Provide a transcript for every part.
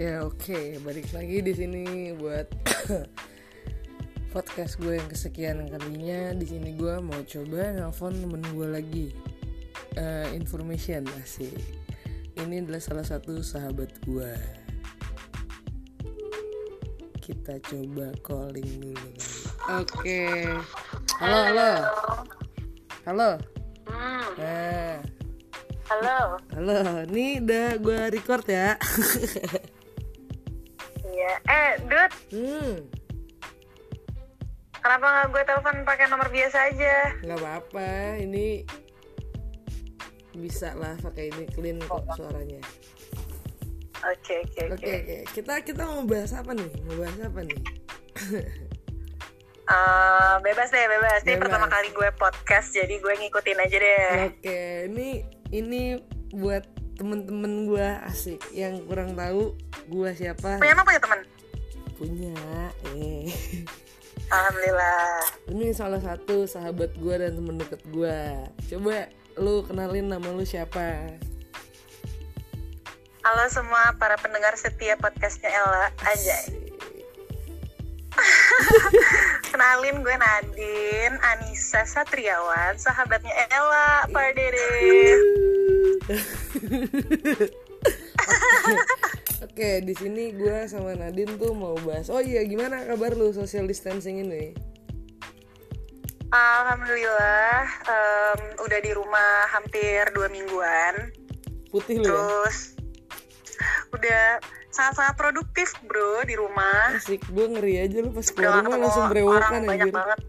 Ya oke, balik lagi di sini buat podcast gue yang kesekian kalinya. Di sini gue mau coba nelfon temen gue lagi. Eh, information asik. Ini adalah salah satu sahabat gue. Kita coba calling dulu. Oke. Halo, halo. Halo. Hmm, Nah, halo. halo. Ini udah gue record ya. Iya. Eh, Dut, hmm. kenapa nggak gue telepon pakai nomor biasa aja? nggak apa-apa ini bisa lah pakai ini clean kok suaranya Oke, oke, oke kita kita mau bahas apa nih mau bahas apa nih Eh, bebas deh, bebas. Ini Bebas. pertama kali gue podcast, jadi gue ngikutin aja deh. oke ini ini buat temen-temen gue asik yang kurang tahu gue siapa Punya emang punya temen? punya eh Alhamdulillah. ini salah satu sahabat gue dan temen deket gue coba lu kenalin nama lu siapa Halo semua para pendengar setia podcastnya Ella. Aja. Kenalin gue Nadine, Anissa Satriawan, sahabatnya Ella, Pardede. Oke, di sini gue sama Nadine tuh mau bahas. Oh iya, gimana kabar lu social distancing ini? Alhamdulillah, em, udah di rumah hampir dua mingguan. Putih lu ya? Terus udah sangat-sangat produktif bro di rumah. Asik, gue ngeri aja lu pas keluar rumah langsung orang berewokan banyak anjir. banget.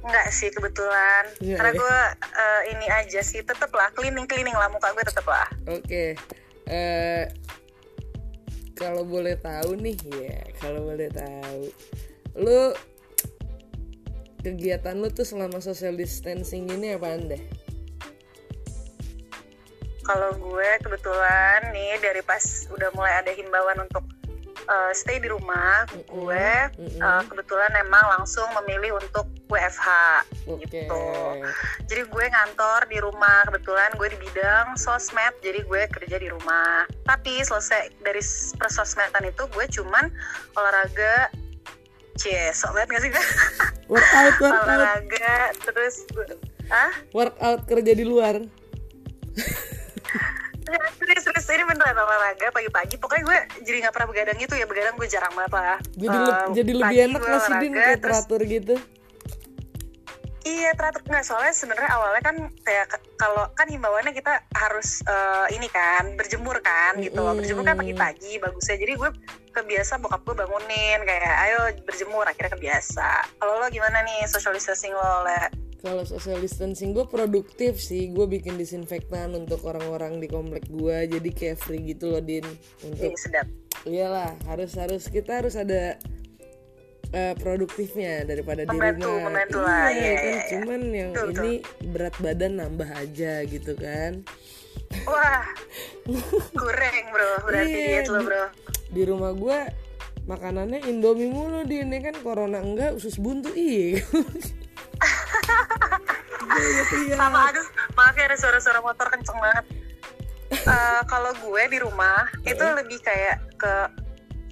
Enggak sih kebetulan. Iya, Karena iya. gue eh, ini aja sih, tetep lah cleaning cleaning lah muka gue tetep lah. Oke, eh kalau boleh tahu nih, ya kalau boleh tahu, lu kegiatan lu tuh selama social distancing ini apaan deh? Kalau gue kebetulan nih dari pas udah mulai ada himbauan untuk eh, stay di rumah, gue mm-mm. eh, kebetulan emang langsung memilih untuk WFH Oke, gitu. Jadi gue ngantor di rumah, kebetulan gue di bidang sosmed, jadi gue kerja di rumah. Tapi selesai dari persosmedan itu gue cuman olahraga, cie, sok banget gak sih gue? workout, workout, olahraga, terus gue, ah? workout kerja di luar. Serius, serius, ini beneran olahraga pagi-pagi. Pokoknya gue jadi gak pernah begadang gitu ya, begadang gue jarang banget lah. Jadi le- jadi lebih enak lah sih Din kayak terus teratur gitu. Iya teratur nggak soalnya sebenarnya awalnya kan kayak kalau kan himbauannya kita harus eh, ini kan berjemur kan gitu loh berjemur kan pagi-pagi bagusnya jadi gue kebiasa bokap gue bangunin kayak ayo berjemur akhirnya kebiasa kalau lo gimana nih social distancing lo le Kalau social distancing gue produktif sih, gue bikin disinfektan untuk orang-orang di komplek gue, jadi kayak free gitu loh din. Untuk Ih, sedap. Iyalah harus harus. Kita harus ada eh, produktifnya daripada di Membantu, rumah. membantu iya, lah, iya, kan? iya, iya. cuman yang Betul, ini berat badan nambah aja gitu kan. wah. Kurang bro. Berarti Iya, diet lo di- bro. Di rumah gue makanannya Indomie mulu din. Ya kan corona enggak usus buntu iya. Iya, iya. sama aduh maaf ya ada suara-suara motor kenceng banget Eh, kalau gue di rumah itu lebih kayak ke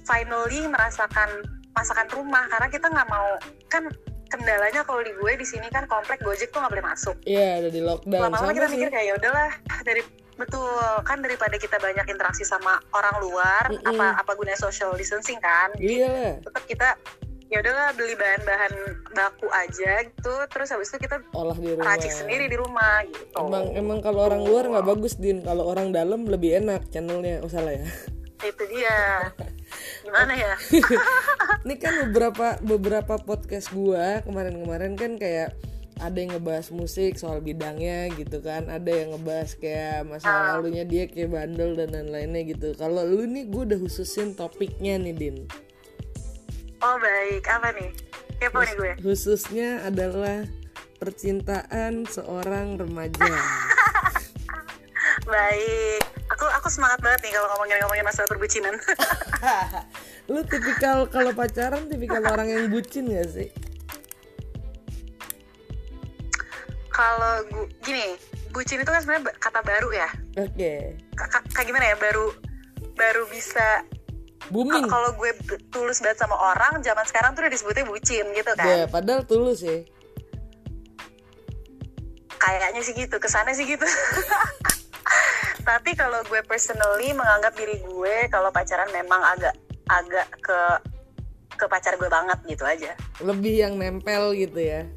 finally merasakan masakan rumah karena kita nggak mau kan kendalanya kalau di gue di sini kan komplek gojek tuh nggak boleh masuk Iya, ada di lockdown lama-lama kita sih. mikir kayak ya udahlah dari betul kan daripada kita banyak interaksi sama orang luar Mm-mm. apa apa gunanya social distancing kan Iya lah. tetap kita ya udahlah beli bahan-bahan baku aja gitu terus habis itu kita Olah di rumah. racik sendiri di rumah gitu Emang emang kalau orang luar nggak bagus din, kalau orang dalam lebih enak channelnya. Oh salah ya. itu dia gimana ya Ini kan beberapa beberapa podcast gua kemarin-kemarin kan kayak ada yang ngebahas musik soal bidangnya gitu kan, ada yang ngebahas kayak masa lalunya dia kayak bandel dan lain-lainnya gitu. Kalau lu nih gue udah khususin topiknya nih din. Oh baik. Apa nih? Kepo nih gue. Khususnya adalah percintaan seorang remaja. baik. Aku aku semangat banget nih kalau ngomongin ngomongin masalah perbucinan. Lu tipikal kalau pacaran tipikal orang yang bucin gak sih? kalau gini bucin itu kan sebenarnya kata baru ya. Oke. Ka- ka- kayak gimana ya? Baru baru bisa booming. Kalau gue tulus banget sama orang zaman sekarang tuh udah disebutnya bucin gitu kan? Ya padahal tulus ya kayaknya sih gitu kesannya sih gitu. Tapi kalau gue personally menganggap diri gue kalau pacaran memang agak agak ke ke pacar gue banget gitu aja. Lebih yang nempel gitu ya.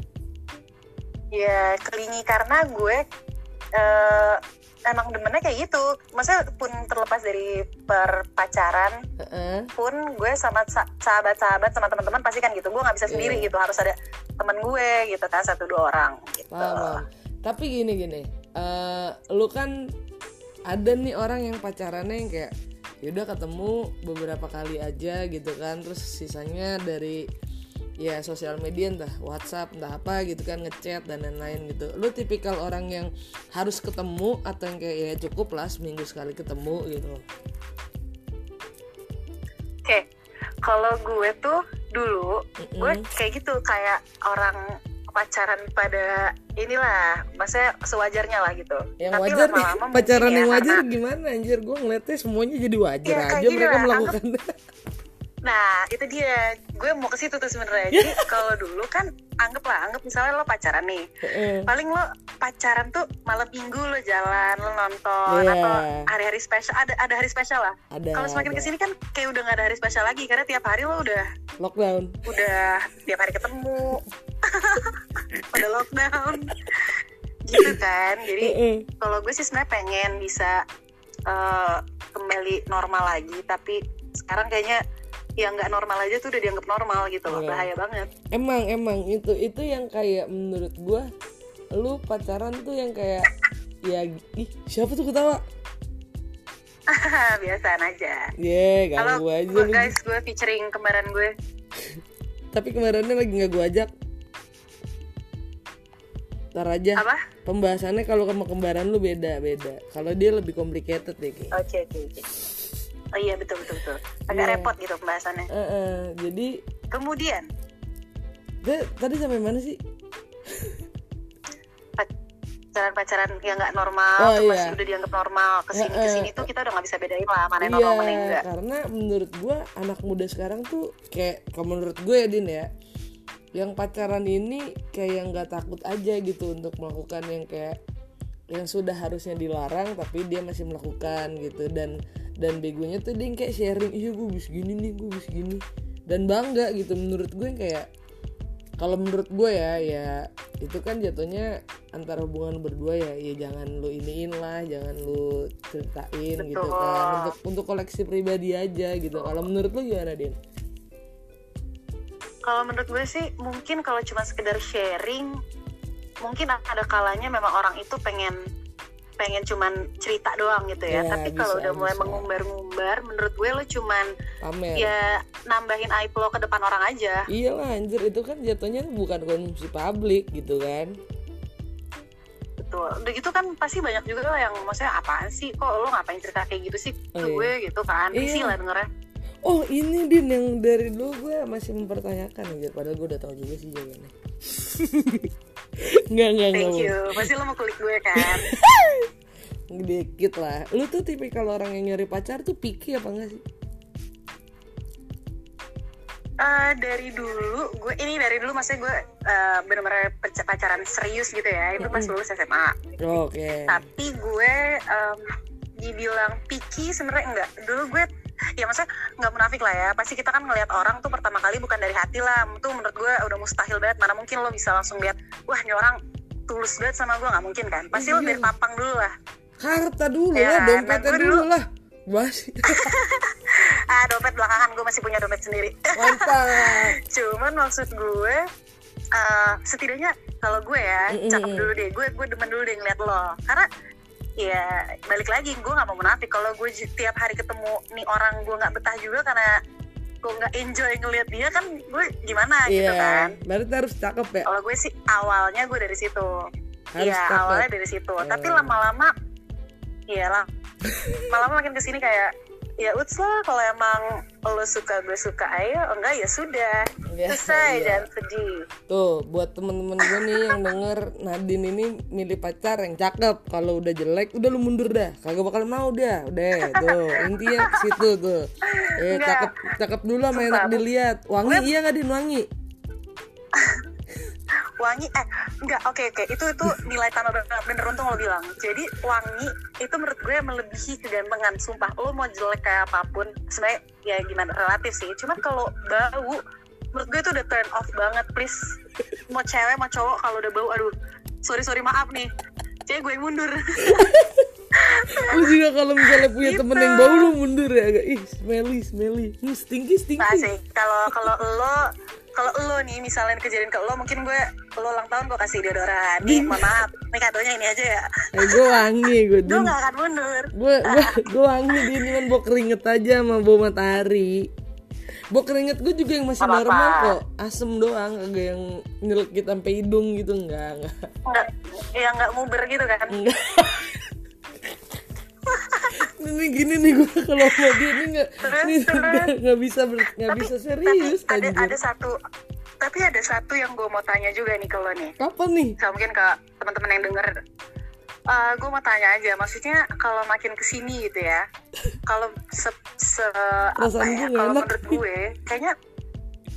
Ya kelingi karena gue eh, emang demennya kayak gitu maksudnya pun terlepas dari perpacaran Heeh. pun gue sama sa- sahabat-sahabat sama teman-teman pasti kan gitu gue nggak bisa sendiri Iya. gitu harus ada teman gue gitu kan satu dua orang gitu paham. tapi gini gini eh lu kan ada nih orang yang pacarannya yang kayak yaudah ketemu beberapa kali aja gitu kan terus sisanya dari ya sosial media entah WhatsApp entah apa gitu kan ngechat dan lain-lain gitu lu tipikal orang yang harus ketemu atau yang kayak ya cukup lah seminggu sekali ketemu gitu Oke, kalau gue tuh dulu Mm-mm. gue kayak gitu kayak orang pacaran pada inilah, maksudnya sewajarnya lah gitu. yang Tapi wajar lama-lama mungkin pacaran ya, yang wajar karena- gimana anjir gue ngeliatnya semuanya jadi wajar Ya, aja mereka lah, melakukan Nah itu dia, gue mau ke situ tuh sebenarnya. Jadi kalau dulu kan anggap lah, anggap misalnya lo pacaran nih, Heeh. paling lo pacaran tuh malam minggu lo jalan, lo nonton Iya. atau hari-hari spesial ada ada hari spesial lah. Kalau semakin ada. ke sini kan kayak udah nggak ada hari spesial lagi karena tiap hari lo udah lockdown udah tiap hari ketemu pada lockdown gitu kan jadi kalau gue sih sebenarnya pengen bisa eh, kembali normal lagi tapi sekarang kayaknya yang nggak normal aja tuh udah dianggap normal gitu loh Iya. bahaya banget. Emang emang itu itu yang kayak menurut gua lu pacaran tuh yang kayak ya ih siapa tuh ketawa? Biasaan aja. Ye kalau ganggu aja lu guys gue featuring kembaran gue. Tapi kemarinnya lagi nggak gua ajak. Ntar aja. Apa? Pembahasannya kalau sama kembaran lu beda beda kalau dia lebih complicated deh oke oke oke oh iya betul betul betul agak Iya. repot gitu pembahasannya Eh, eh, jadi kemudian dia- tadi sampai mana sih pacaran-pacaran yang nggak normal Oh, iya. masih udah dianggap normal ke sini Heeh. ke sini tuh kita udah nggak bisa bedain lah mana yang normal mana yang Iya, enggak karena menurut gua anak muda sekarang tuh kayak kalau menurut gue ya Din ya, yang pacaran ini kayak nggak takut aja gitu untuk melakukan yang kayak yang sudah harusnya dilarang tapi dia masih melakukan gitu dan dan begonya tuh dia kayak sharing iya gue bisa gini nih gue bisa gini. Dan bangga gitu menurut gue kayak kalau menurut gue ya ya itu kan jatuhnya antara hubungan berdua ya ya jangan lu iniin lah jangan lu ceritain gitu Betul. kan untuk untuk koleksi pribadi aja gitu. Kalau menurut lu gimana din? Kalau menurut gue sih mungkin kalau cuma sekedar sharing mungkin ada kalanya memang orang itu pengen pengen cuman cerita doang gitu ya, Ya, tapi kalau udah mulai mengumbar-ngumbar menurut gue lo cuman pamer. ya nambahin aib lo ke depan orang aja. Iyalah anjir itu kan jatuhnya bukan konsumsi publik gitu kan. Betul. Udah gitu kan pasti banyak juga lah yang maksudnya apaan sih? Kok lo ngapain cerita kayak gitu sih Oh, iya. gue? Gitu kan. Iya. lah dengernya. Oh ini din yang dari dulu gue masih mempertanyakan anjir. Padahal gue udah tahu juga sih jawabannya Enggak, enggak, enggak. thank you pasti lo mau kulik gue kan Dikit lah. Lu tuh tipikal orang yang nyari pacar tuh picky apa enggak sih? Eh, dari dulu gue ini dari dulu maksudnya gue eh, bener-bener pac- pacaran serius gitu ya itu pas lulus SMA Oke. tapi gue em, dibilang picky sebenarnya enggak dulu gue ya maksudnya nggak munafik lah ya pasti kita kan ngelihat orang tuh pertama kali bukan dari hati lah itu menurut gue udah mustahil banget mana mungkin lo bisa langsung lihat wah ini orang tulus banget sama gue nggak mungkin kan pasti lo Iya. dari tampang dulu lah Harta dulu Ya, lah, nah, dompetnya dulu dulu- lah. Bas. ah dompet belakangan gue masih punya dompet sendiri Mantap. cuman maksud gue eh, setidaknya kalau gue ya Mm-mm. cakep dulu deh gue gue demen dulu deh ngeliat lo karena ya balik lagi gue nggak mau munafik kalau gue tiap hari ketemu nih orang gue nggak betah juga karena gue nggak enjoy ngeliat dia kan gue gimana gitu kan Iya. Berarti harus cakep ya. kalau gue sih awalnya gue dari situ Iya awalnya dari situ tapi Hmm. lama-lama iya lah lama-lama makin ke sini kayak ya uts lah kalau emang lo suka gue suka ayo enggak ya sudah Ya, selesai iya. jangan sedih Tuh, buat temen-temen gue nih yang denger Nadine ini milih pacar yang cakep. Kalau udah jelek, udah lu mundur dah. Kagak bakal mau dah. Udah, tuh. Intinya ke situ tuh. Eh, Enggak. cakep cakep dulu sama enak dilihat. Wangi iya nggak din wangi? wangi eh enggak oke oke. Itu itu nilai tambah bener, bener untung lo bilang. Jadi wangi itu menurut gue melebihi kegantengan sumpah lo mau jelek kayak apa pun sebenarnya ya gimana relatif sih. Cuman kalau bau menurut gue itu udah turn off banget please. Mau cewek mau cowok kalau udah bau aduh. Sorry sorry maaf nih. Cewek gue mundur. Lu juga kalau misalnya punya Gitu. temen yang bau lu mundur ya. Agak ih smelly smelly. Hmm, stinky Nah stinky. sih, kalau kalau lo kalau lo nih misalnya kejadian ke lo mungkin gue lo ulang tahun gue kasih deodoran nih mohon maaf nih kadonya ini aja ya Eh, gue wangi gue gue gak akan mundur Gue gue gue wangi din cuman bau keringet aja sama bau matahari. Bau keringet gue juga yang masih Apa-apa. normal kok. Asem doang kagak yang nyelekit sampai hidung gitu enggak enggak. nggak ya nggak muber gitu kan Enggak. ini gini nih gue kalau sama dia ini nggak ini nggak bisa nggak bisa serius tapi ada anjir. ada satu tapi ada satu yang gue mau tanya juga nih ke lo nih Kapan nih? Nah, mungkin ke teman-teman yang denger Eh gue mau tanya aja maksudnya kalau makin ke sini gitu ya kalau se, se apa ya gue kalau menurut gue kayaknya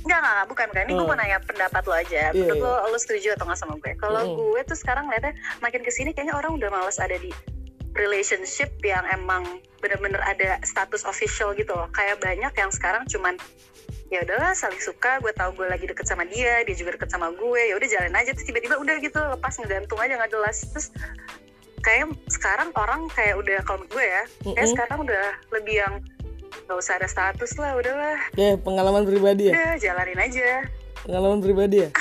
Enggak, enggak, enggak, bukan kan. Ini gue Oh. mau nanya pendapat lo aja. Iya, Menurut iya. lo, lo setuju atau nggak sama gue? Kalau Mm-mm. gue tuh sekarang liatnya makin ke sini kayaknya orang udah males ada di relationship yang emang bener-bener ada status official gitu loh. Kayak banyak yang sekarang cuman ya udahlah saling suka gue tahu gue lagi deket sama dia dia juga deket sama gue ya udah jalan aja terus tiba-tiba udah gitu lepas ngegantung aja nggak jelas terus kayak sekarang orang kayak udah kalau gue ya kayak Mm-mm. sekarang udah lebih yang nggak usah ada status lah udahlah Ya pengalaman pribadi ya. udah jalanin aja Pengalaman pribadi ya.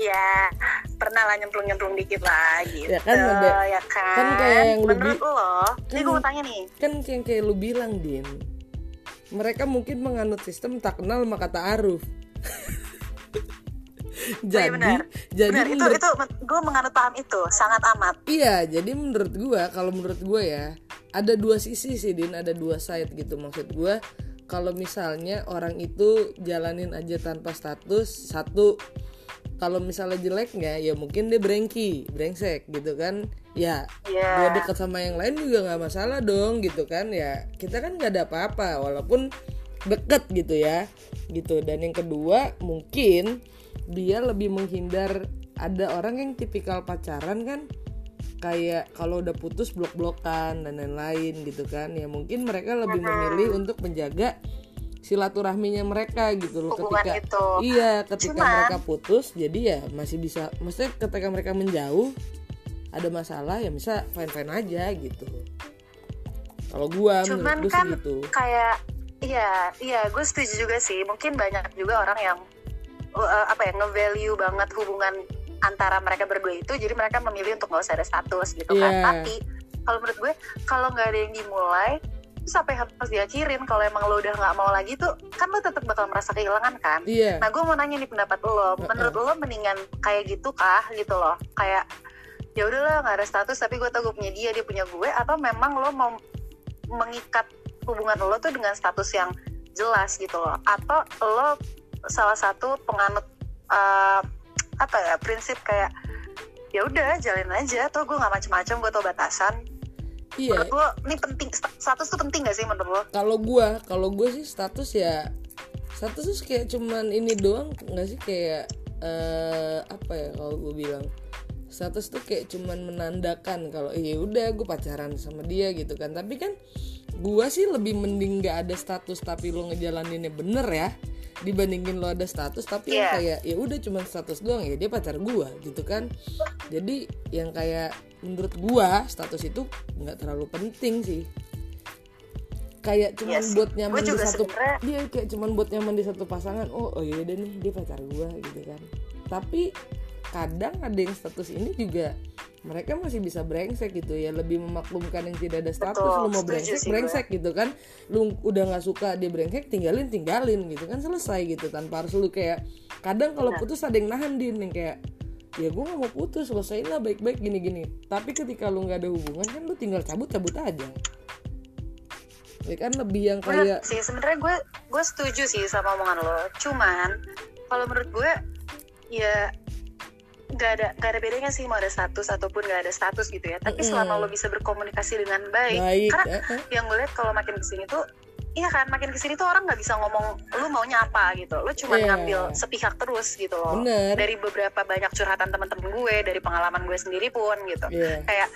ya pernah lah nyemplung-nyemplung dikit lah gitu Ya kan ada- ya kan, kan kayak yang lu menurut bi- lo ini kan- gue mau tanya nih Kan yang kayak lu bilang din. Mereka mungkin menganut sistem tak kenal maka tak aruf. jadi, Oh, benar. jadi benar itu menurut- itu gue menganut paham itu sangat amat Iya, jadi menurut gua kalau menurut gua ya ada dua sisi sih Din, ada dua side gitu maksud gua. Kalau misalnya orang itu jalanin aja tanpa status satu kalau misalnya jeleknya ya mungkin dia brengki, brengsek gitu kan. Ya, Iya. gua dekat sama yang lain juga nggak masalah dong gitu kan. Ya, kita kan nggak ada apa-apa walaupun deket gitu ya. Gitu. Dan yang kedua, mungkin dia lebih menghindar ada orang yang tipikal pacaran kan kayak kalau udah putus blok-blokan dan lain-lain gitu kan ya mungkin mereka lebih memilih untuk menjaga silaturahminya mereka gitu loh Hubungan ketika itu. iya ketika Cuman- mereka putus jadi ya masih bisa maksudnya ketika mereka menjauh ada masalah ya bisa fine fine aja gitu. Kalau gua menurut cuman gua kan gitu. kayak iya iya gue setuju juga sih. Mungkin banyak juga orang yang uh, apa ya nge-value banget hubungan antara mereka berdua itu jadi mereka memilih untuk nggak usah ada status gitu kan Iya. tapi kalau menurut gue kalau nggak ada yang dimulai terus yang harus diakhirin kalau emang lo udah nggak mau lagi tuh kan lo tetap bakal merasa kehilangan kan iya Nah, gue mau nanya nih pendapat lo. Menurut lo mendingan kayak gitu kah gitu loh? Kayak ya udahlah nggak ada status tapi gue tau gue punya dia dia punya gue atau memang lo mau mengikat hubungan lo tuh dengan status yang jelas gitu loh? Atau lo salah satu penganut eh, apa ya prinsip kayak ya udah jalin aja. Atau gue nggak macem-macem gue tau batasan. Iya. Menurut lo ini penting sta- status tuh penting gak sih menurut lo? Kalau gua kalau gua sih status ya status tuh kayak cuman ini doang nggak sih? Kayak eh apa ya kalau gua bilang? Status tuh kayak cuman menandakan kalau iya udah gue pacaran sama dia gitu kan. Tapi kan gua sih lebih mending nggak ada status tapi lo ngejalaninnya bener ya dibandingin lo ada status tapi yang Iya. kayak ya udah cuman status doang ya dia pacar gua gitu kan jadi yang kayak menurut gua status itu nggak terlalu penting sih kayak cuman Iya sih. buat nyaman di satu sebenarnya- dia kayak cuman buat nyaman di satu pasangan oh oh iya deh nih dia pacar gua gitu kan tapi kadang ada yang status ini juga mereka masih bisa brengsek gitu ya lebih memaklumkan yang tidak ada status. Betul, lu mau brengsek sih gue. brengsek gitu kan. Lu udah nggak suka dia brengsek tinggalin tinggalin gitu kan selesai gitu tanpa harus lu kayak kadang kalau putus ada yang nahan din yang kayak ya gue gak mau putus selesaiin lah baik-baik gini-gini. Tapi ketika lu nggak ada hubungan kan lu tinggal cabut cabut aja. Ya kan lebih yang kayak sih sebenarnya gue gue setuju sih sama omongan lo. Cuman kalau menurut gue ya nggak ada nggak ada bedanya sih mau ada status ataupun nggak ada status gitu ya tapi Mm-mm. selama lo bisa berkomunikasi dengan baik, baik karena eh. yang gue lihat kalau makin ke sini tuh iya kan makin ke sini tuh orang nggak bisa ngomong lu maunya apa gitu lo cuma Iya. ngambil sepihak terus gitu loh bener dari beberapa banyak curhatan teman-teman gue dari pengalaman gue sendiri pun gitu Iya. kayak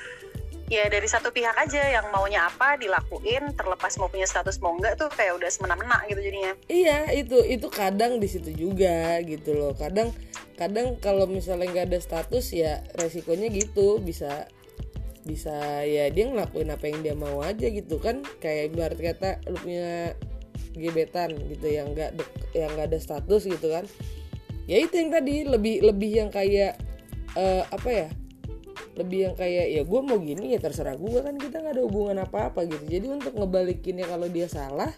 ya dari satu pihak aja yang maunya apa dilakuin terlepas mau punya status mau enggak tuh kayak udah semena-mena gitu jadinya Iya itu itu kadang di situ juga gitu loh kadang kadang kalau misalnya nggak ada status ya resikonya gitu bisa bisa ya dia ngelakuin apa yang dia mau aja gitu kan. Kayak ibarat kata lu punya gebetan gitu yang nggak yang nggak ada status gitu kan. Ya itu yang tadi lebih lebih yang kayak eh, apa ya lebih yang kayak ya gue mau gini ya terserah gue kan kita nggak ada hubungan apa apa gitu. Jadi untuk ngebalikinnya kalau dia salah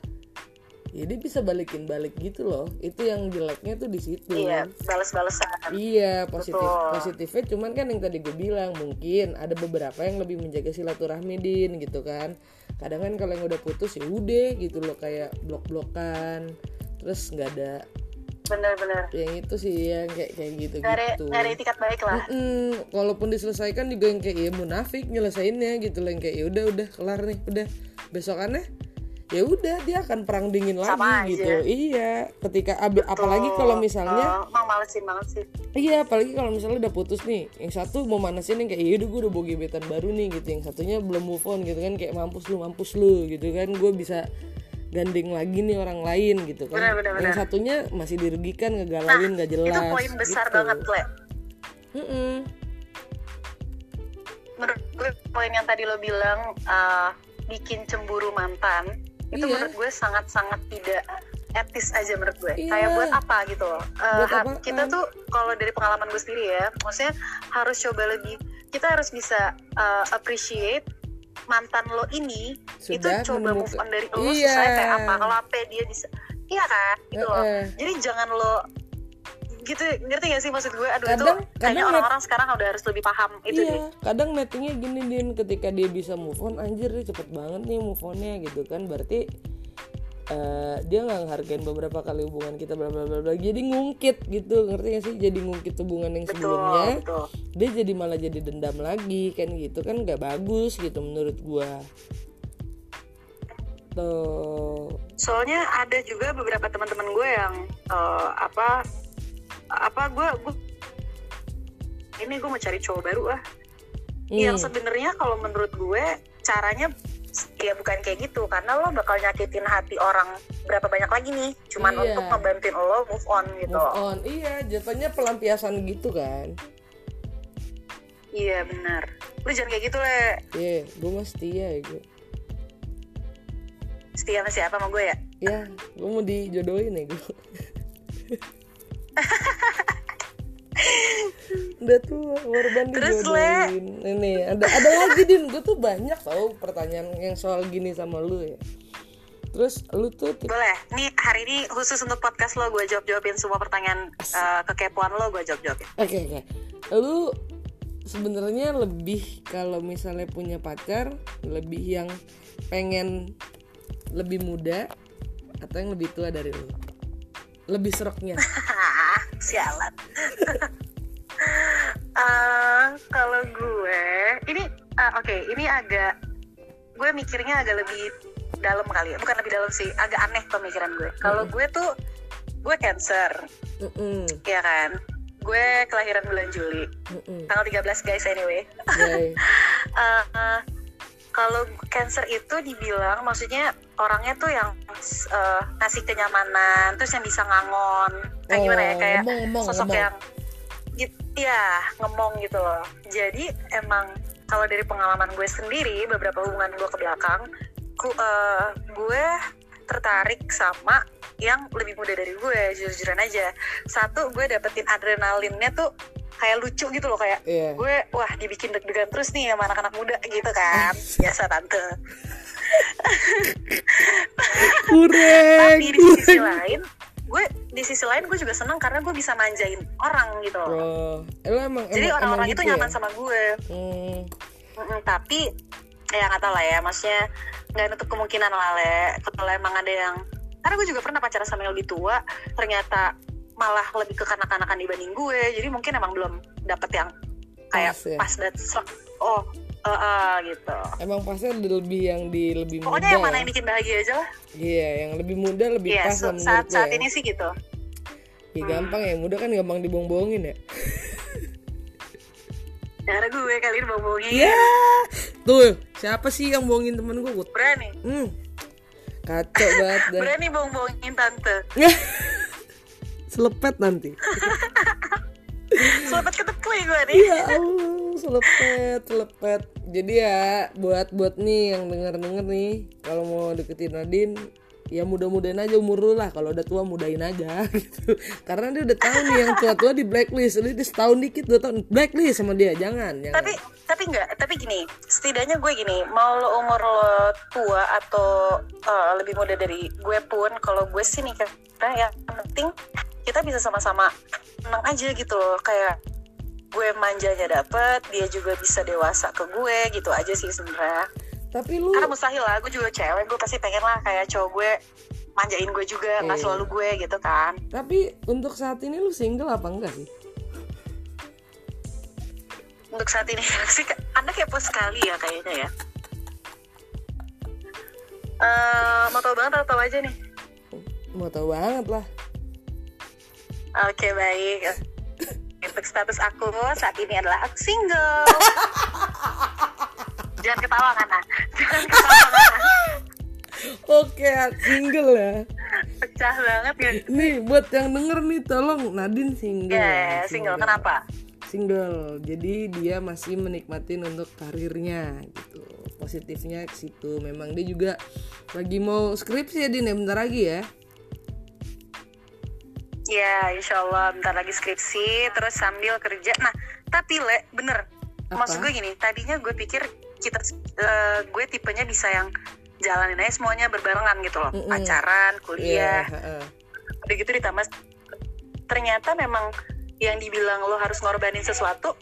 ya dia bisa balikin balik gitu loh. Itu yang jeleknya tuh di situ. Iya balas-balasan. Iya positif Betul. positifnya cuman kan yang tadi gue bilang mungkin ada beberapa yang lebih menjaga silaturahmi din gitu kan. Kadang kan kalau yang udah putus ya udah gitu loh kayak blok-blokan. Terus nggak ada bener-bener. yang itu sih yang kayak kayak gitu ada gitu ada etikat baik lah. Mm-mm. walaupun diselesaikan juga yang kayak ya munafik nyelesainnya gitu loh yang kayak ya udah udah kelar nih udah. Besokannya ya udah dia akan perang dingin lagi Sama aja. gitu iya ketika abi- apalagi kalau misalnya Oh, emang malesin banget sih Iya, apalagi kalau misalnya udah putus nih, yang satu mau manasin yang kayak, yaudah gue udah bawa gebetan baru nih gitu, yang satunya belum move on gitu kan, kayak mampus lu, mampus lu gitu kan, gue bisa gandeng lagi nih orang lain gitu kan. Benar, benar, Yang benar. satunya masih dirugikan, ngegalauin, nggak jelas. itu poin besar gitu. banget le Mm-mm. menurut gue poin yang tadi lo bilang uh, bikin cemburu mantan itu Iya. menurut gue sangat-sangat tidak etis aja menurut gue. Iya. kayak buat apa gitu loh. Uh, Buat kita tuh kalau dari pengalaman gue sendiri ya maksudnya harus coba lebih kita harus bisa uh, appreciate mantan lo ini. Sudah itu coba move on dari lo Iya. susah kayak apa. Kalau apa dia bisa iya kan? Gitu loh. Eh-eh. jadi jangan lo gitu ngerti gak sih maksud gue? Aduh Kadang- itu kayaknya kadang orang-orang sekarang udah harus lebih paham itu iya, deh. kadang nettingnya gini din, ketika dia bisa move on, anjir dia cepet banget nih move onnya gitu kan, berarti eh, dia nggak ngehargain beberapa kali hubungan kita bla bla bla bla, jadi ngungkit gitu, ngerti gak sih? Jadi ngungkit hubungan yang betul sebelumnya, betul. dia jadi malah jadi dendam lagi kan gitu kan. Nggak bagus gitu menurut gua. Tuh, soalnya ada juga beberapa teman-teman gue yang eh, apa apa gue gue ini gue mau cari cowok baru ah yang Hmm, sebenarnya kalau menurut gue caranya ya bukan kayak gitu. Karena lo bakal nyakitin hati orang berapa banyak lagi nih. Cuman Iya. untuk ngebantuin lo move on gitu. Move on, iya jatuhnya pelampiasan gitu kan. iya benar. Lu jangan kayak gitu le. Iya, gue mah setia ya gue. setia sama siapa sama gue ya? Ya, gue mau dijodohin ya gue. Udah tua, korban Terus, dijodohin. Ini ada ada lagi din, gue tuh banyak tau pertanyaan yang soal gini sama lu ya. Terus lu tuh boleh nih hari ini khusus untuk podcast lo gue jawab jawabin semua pertanyaan eh, kekepoan lo gue jawab jawabin Oke oke. Lu sebenarnya lebih kalau misalnya punya pacar lebih yang pengen lebih muda atau yang lebih tua dari lu? Lebih seroknya. sialan Eh, kalau gue ini eh, oke ini agak gue mikirnya agak lebih dalam kali ya bukan lebih dalam sih agak aneh pemikiran gue kalau gue tuh gue cancer Mm-mm. ya kan gue kelahiran bulan Juli Mm-mm. tanggal 13 guys anyway Yay. Eh, eh, kalau cancer itu dibilang maksudnya orangnya tuh yang eh, ngasih kenyamanan terus yang bisa ngangon. Kayak gimana ya Oh, kayak ngomong, ngomong, sosok ngomong. yang gitu ya ngemong gitu loh. Jadi emang kalau dari pengalaman gue sendiri beberapa hubungan gue ke belakang ku, eh, gue tertarik sama yang lebih muda dari gue jujur-jujuran aja. Satu gue dapetin adrenalinnya tuh kayak lucu gitu loh kayak Iya. gue wah dibikin deg-degan terus nih sama anak-anak muda gitu kan. Biasa tante Kurang. tapi di sisi lain gue di sisi lain gue juga seneng karena gue bisa manjain orang gitu loh. Bro, emang jadi orang-orang emang itu gitu nyaman ya? sama gue. Hmm, tapi ya nggak tahu lah ya maksudnya nggak nutup kemungkinan lah le. Kalau emang ada yang karena gue juga pernah pacaran sama yang lebih tua ternyata malah lebih ke kanak-kanakan dibanding gue. Jadi mungkin emang belum dapet yang kayak Pas ya? pas dan oh eh, gitu. Emang pasnya lebih yang di lebih muda pokoknya yang mana ya? yang bikin bahagia aja lah. Iya yang lebih muda lebih Iya, pas so- saat saat ya. ini sih gitu. Ya, gampang ya muda kan gampang dibohong-bohongin ya. Cara gue kali ini bohongin Iya. Tuh siapa sih yang bohongin temen gue berani. Hmm. Kacau banget berani bohong-bohongin tante. Selepet nanti selamat ketekui gue nih. Ya Allah selepet selepet. Jadi ya buat buat nih yang denger denger nih kalau mau deketin Nadine ya mudah-mudahan aja umur lu lah. Kalau udah tua mudahin aja gitu. Karena dia udah tahu nih yang tua-tua di blacklist. Lu dia setahun dikit dua tahun blacklist sama dia. Jangan jangan. Tapi tapi enggak tapi gini setidaknya gue gini mau lo umur lo tua atau eh, lebih muda dari gue pun kalau gue sih nih karena yang penting kita bisa sama-sama senang aja gitu loh. Kayak gue manjanya dapet dia juga bisa dewasa ke gue gitu aja sih sebenarnya. Tapi lu karena mustahil lah gue juga cewek gue pasti pengen lah kayak cowok gue manjain gue juga nggak Iya. selalu gue gitu kan. Tapi untuk saat ini lu single apa enggak sih? Untuk saat ini sih anda kepo sekali ya kayaknya ya. Eh, mau tau banget atau tau aja nih? Mau tahu banget lah oke baik. Untuk status aku saat ini adalah aku single. Jangan ketawa Nana. Jangan ketawa Nana. Oke single ya. Pecah banget ya. Nih buat yang denger nih tolong Nadine single. Ya single. Kenapa? Single. Jadi dia masih menikmatin untuk karirnya gitu. Positifnya ke situ. Memang dia juga lagi mau skripsi ya Din. Ya bentar lagi ya Ya, insya Allah bentar lagi skripsi, terus sambil kerja. Nah, tapi le, bener. Apa? Maksud gue gini, tadinya gue pikir kita, eh, gue tipenya bisa yang jalanin aja semuanya berbarengan gitu loh, Mm-mm. pacaran, Iya, kuliah, heeh. udah gitu ditambah. Ternyata memang yang dibilang lo harus ngorbanin sesuatu,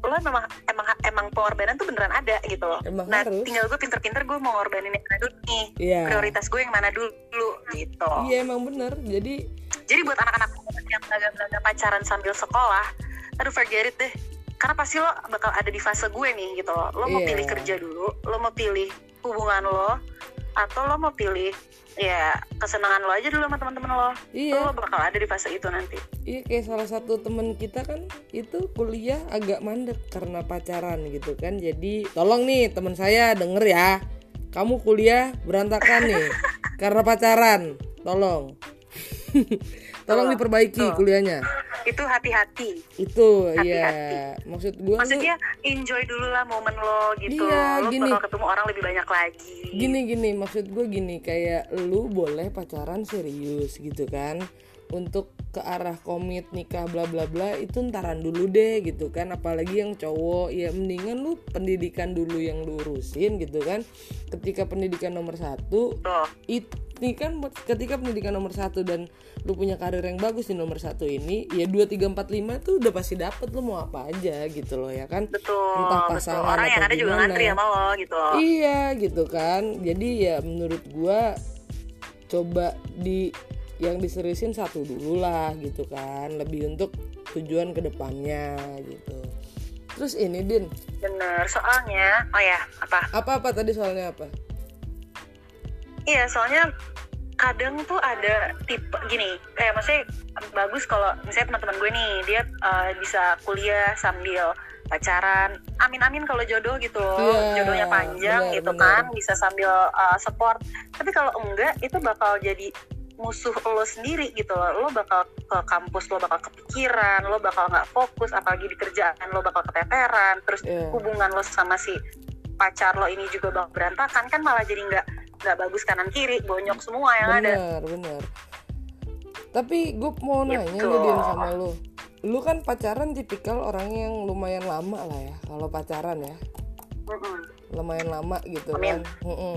lo memang emang emang pengorbanan tuh beneran ada gitu loh. Emang nah, harus. tinggal gue pinter-pinter gue mau ngorbanin yang mana dulu nih. Iya. Prioritas gue yang mana dulu gitu. iya emang bener jadi Jadi buat anak-anak yang belaga-belaga pacaran sambil sekolah, aduh forget it deh. Karena pasti lo bakal ada di fase gue nih gitu loh. Lo mau Iya. pilih kerja dulu, lo mau pilih hubungan lo, atau lo mau pilih ya kesenangan lo aja dulu sama teman-teman lo. Iya. Lo bakal ada di fase itu nanti. Iya kayak salah satu temen kita kan itu kuliah agak mandek karena pacaran gitu kan jadi tolong nih teman saya denger ya kamu kuliah berantakan nih karena pacaran tolong tolong diperbaiki tuh. kuliahnya Itu hati-hati. itu Hati-hati. iya maksud lu Maksudnya enjoy dulu lah momen lo gitu. Iya, lo gini. bakal ketemu orang lebih banyak lagi. gini gini maksud gue gini kayak lu boleh pacaran serius gitu kan untuk ke arah komit nikah bla bla bla itu ntaran dulu deh gitu kan apalagi yang cowok ya mendingan lu pendidikan dulu yang lu urusin gitu kan ketika pendidikan nomor satu Tuh. ini kan ketika pendidikan nomor satu dan lu punya karir yang bagus di nomor satu ini ya dua tiga empat lima tuh udah pasti dapet lu mau apa aja gitu loh ya kan Betul, Entah betul. pasangan Orang yang atau ada juga gimana. ngantri sama lo gitu loh. Iya gitu kan. Jadi ya menurut gua coba di yang diseriusin satu dulu lah gitu kan. Lebih untuk tujuan ke depannya gitu. Terus ini Din, Bener, soalnya, oh ya, apa? apa-apa tadi soalnya apa? Iya, soalnya kadang tuh ada tipe gini, kayak maksudnya bagus kalau misalnya teman-teman gue nih dia eh, bisa kuliah sambil pacaran. Amin-amin kalau jodoh gitu loh, Iya, jodohnya panjang benar, gitu benar. kan, bisa sambil eh, support. Tapi kalau enggak, itu bakal jadi musuh lo sendiri gitu loh. Lo bakal ke kampus, lo bakal kepikiran, lo bakal nggak fokus, apalagi di kerjaan lo bakal keteteran. Terus Iya. hubungan lo sama si pacar lo ini juga bakal berantakan kan malah jadi nggak nggak bagus kanan kiri bonyok semua yang ada Bener, bener. Tapi gue mau nanya Gitu. nih Din sama lu. Lu kan pacaran tipikal orang yang lumayan lama lah ya. Kalau pacaran ya, Mm-mm. lumayan lama gitu Amin. kan. Mm-mm.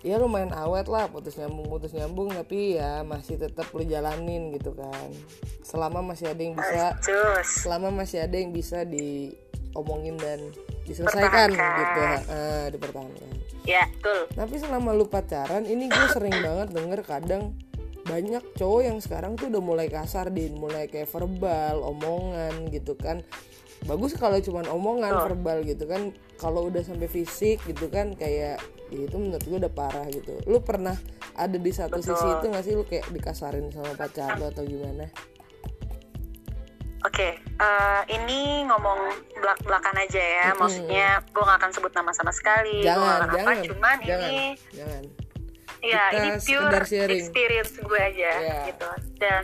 Ya lumayan awet lah putus nyambung putus nyambung tapi ya masih tetap lu jalanin gitu kan. Selama masih ada yang bisa Cus selama masih ada yang bisa diomongin dan diselesaikan gitu ah, dipertahankan. Ya betul. Tapi selama lu pacaran ini gue sering banget denger kadang banyak cowok yang sekarang tuh udah mulai kasar din. Mulai kayak verbal omongan gitu kan bagus kalau cuman omongan Betul. verbal gitu kan kalau udah sampai fisik gitu kan kayak ya itu menurut gue udah parah gitu lu pernah ada di satu Betul. sisi itu gak sih lu kayak dikasarin sama pacar lu atau gimana Oke, eh, ini ngomong belak belakan aja ya. Mm-mm. Maksudnya gue gak akan sebut nama sama sekali. gua jangan akan jangan apa. Cuman jangan ini, jangan ya Kita ini pure experience gue aja Iya. gitu. Dan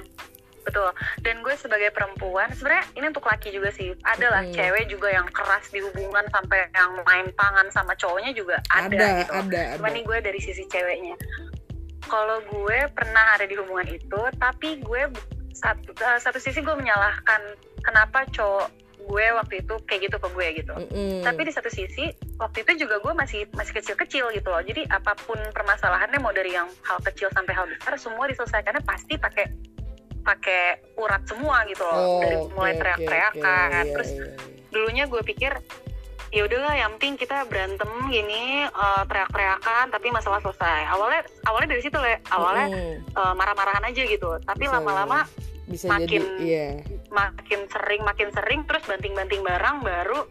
betul. Dan gue sebagai perempuan, sebenarnya ini untuk laki juga sih. Ada lah Mm-mm. cewek juga yang keras di hubungan sampai yang main tangan sama cowoknya juga ada. ada gitu. ada ada nih gue dari sisi ceweknya. Kalau gue pernah ada di hubungan itu, tapi gue satu, eh, satu sisi gue menyalahkan kenapa cowok gue waktu itu kayak gitu ke gue gitu. Mm-mm. Tapi di satu sisi waktu itu juga gue masih masih kecil-kecil gitu loh. Jadi apa pun permasalahannya mau dari yang hal kecil sampai hal besar semua diselesaikannya pasti pakai pakai urat semua gitu loh. Oh, dari mulai oke, teriak-teriakan. oke. Iya, Terus iya, iya. dulunya gue pikir ya udahlah yang penting kita berantem gini eh, teriak-teriakan tapi masalah selesai awalnya awalnya dari situ le awalnya Mm-mm. eh, marah-marahan aja gitu tapi lama-lama bisa jadi makin- iya makin sering makin sering terus banting-banting barang baru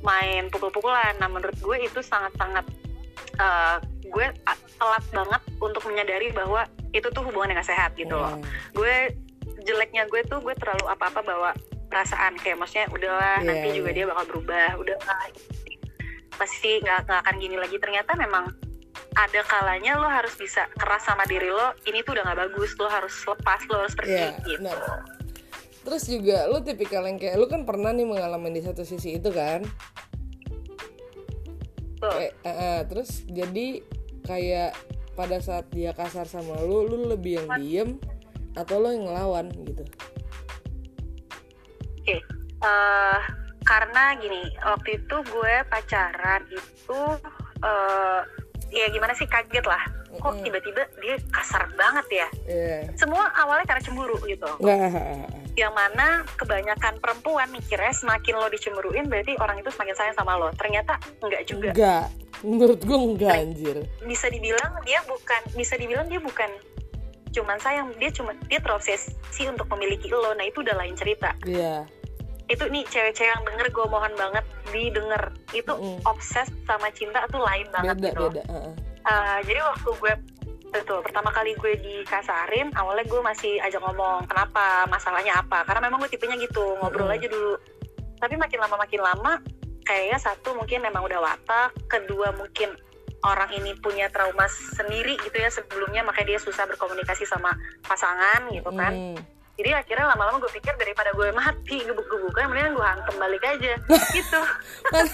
main pukul-pukulan nah menurut gue itu sangat-sangat eh, gue telat banget untuk menyadari bahwa itu tuh hubungan yang gak sehat gitu loh Iya. gue jeleknya gue tuh gue terlalu apa-apa bawa perasaan kayak maksudnya udahlah Iya, nanti juga iya. dia bakal berubah udah pasti nggak akan gini lagi ternyata memang ada kalanya lo harus bisa keras sama diri lo ini tuh udah nggak bagus lo harus lepas lo harus pergi Iya, gitu benar. Terus juga lu tipikal yang kayak lu kan pernah nih mengalami di satu sisi itu kan? Tuh. Kayak, eh, eh, terus jadi kayak pada saat dia kasar sama lu, lu lebih yang diem atau lo yang ngelawan gitu? Oke, eh, karena gini, waktu itu gue pacaran itu eh ya gimana sih kaget lah. Kok tiba-tiba dia kasar banget ya? Iya. Semua awalnya karena cemburu gitu. Nggak. Yang mana kebanyakan perempuan mikirnya semakin lo dicemburuin berarti orang itu semakin sayang sama lo. Ternyata enggak juga. Enggak. Menurut gue enggak anjir. Bisa dibilang dia bukan, bisa dibilang dia bukan cuman sayang, dia cuma dia terobsesi untuk memiliki lo. Nah itu udah lain cerita. Iya. itu nih cewek-cewek yang denger gue mohon banget didengar itu Mm. obses sama cinta tuh lain banget Beda gitu beda. Heeh. Uh, jadi waktu gue betul pertama kali gue dikasarin awalnya gue masih ajak ngomong kenapa masalahnya apa karena memang gue tipenya gitu ngobrol Mm. aja dulu tapi makin lama makin lama kayaknya satu mungkin memang udah watak kedua mungkin orang ini punya trauma sendiri gitu ya sebelumnya makanya dia susah berkomunikasi sama pasangan gitu kan Mm. jadi akhirnya lama-lama gue pikir daripada gue mati gebuk-gebuknya mendingan gue hantem balik aja gitu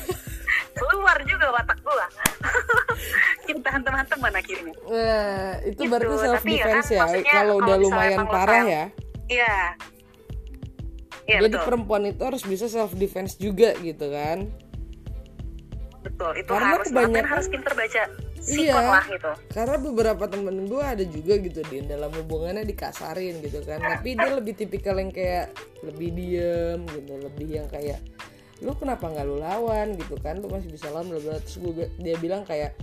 keluar juga watak gue kita hantem-hanteman akhirnya Nah, itu Gitu, berarti self tapi ya defense kan, ya. Kalau udah lumayan parah ya. iya iya Jadi betul perempuan itu harus bisa self defense juga gitu kan. Betul itu Karena harus kebanyakan- harus pinter baca sikon Iya. lah gitu Karena beberapa temen gue ada juga gitu di dalam hubungannya dikasarin gitu kan. Tapi dia lebih tipikal yang kayak lebih diem gitu, lebih yang kayak lu kenapa nggak lu lawan gitu kan lu masih bisa lawan bla terus gue dia bilang kayak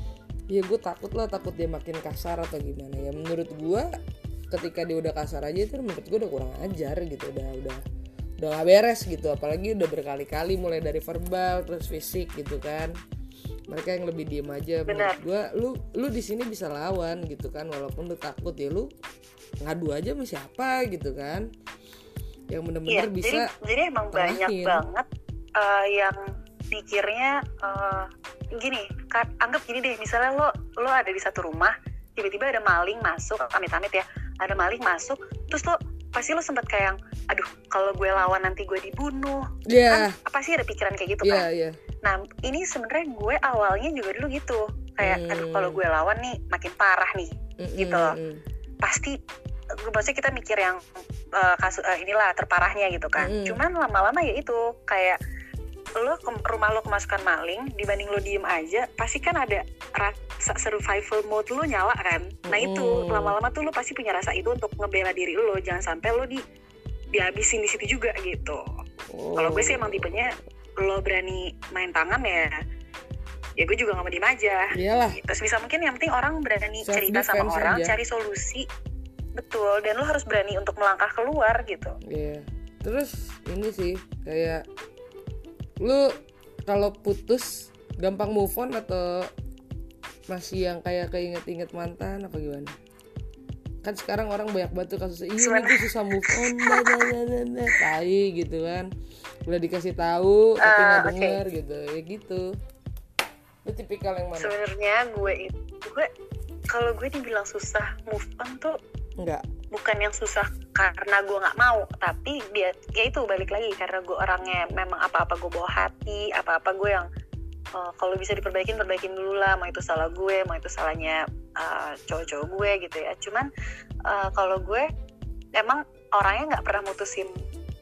ya gue takut lah takut dia makin kasar atau gimana ya menurut gue ketika dia udah kasar aja itu menurut gue udah kurang ajar gitu udah udah udah gak beres gitu. Apalagi udah berkali-kali mulai dari verbal terus fisik gitu kan. Mereka yang lebih diem aja. Menurut Benar. gue lu lu di sini bisa lawan gitu kan. Walaupun lu takut ya lu ngadu aja sama siapa gitu kan. Yang iya bener-bener bisa jadi jadi emang banyak tengahin. banget eh, yang mikirnya eh, gini ka- anggap gini deh misalnya lo lo ada di satu rumah tiba-tiba ada maling masuk amit-amit ya ada maling masuk terus lo pasti lo sempat kayak yang, aduh kalau gue lawan nanti gue dibunuh ya kan apa sih ada pikiran kayak gitu iya kan iya nah ini sebenarnya gue awalnya juga dulu gitu kayak Hmm. aduh kalau gue lawan nih makin parah nih Mm, Gitu mm, loh. mm. pasti maksudnya kita mikir yang eh, kasus eh, inilah terparahnya gitu kan Mm-mm. cuman lama-lama ya itu kayak lo ke rumah lo kemasukan maling dibanding lo diem aja pasti kan ada rasa survival mode lo nyala kan? Nah itu Mm-mm. lama-lama tuh lo pasti punya rasa itu untuk ngebela diri lo. Jangan sampai lo di dihabisin di situ juga gitu. Kalau gue sih emang tipenya lo berani main tangan ya ya gue juga gak mau diem aja. Iyalah. Gitu. Sebisa mungkin yang penting orang berani Self cerita sama orang aja. cari solusi. Betul dan lo harus berani untuk melangkah keluar gitu. Iya. Terus ini sih kayak lu kalau putus gampang move on atau masih yang kayak keinget-inget mantan apa gimana? Kan sekarang orang banyak banget tuh kasus iya gue susah move on nah, nah, nah, nah, nah. tai gitu kan. Udah dikasih tahu tapi Ah, nggak oke. denger gitu. Ya gitu. Lu tipikal yang mana? sebenarnya gue itu gue kalau gue dibilang susah move on tuh Enggak. Bukan yang susah karena gue nggak mau tapi dia ya itu balik lagi karena gue orangnya memang apa-apa gue bawa hati apa-apa gue yang eh, kalau bisa diperbaikin perbaikin dulu lah mau itu salah gue mau itu salahnya eh, cowok-cowok gue gitu ya cuman eh, kalau gue emang orangnya nggak pernah mutusin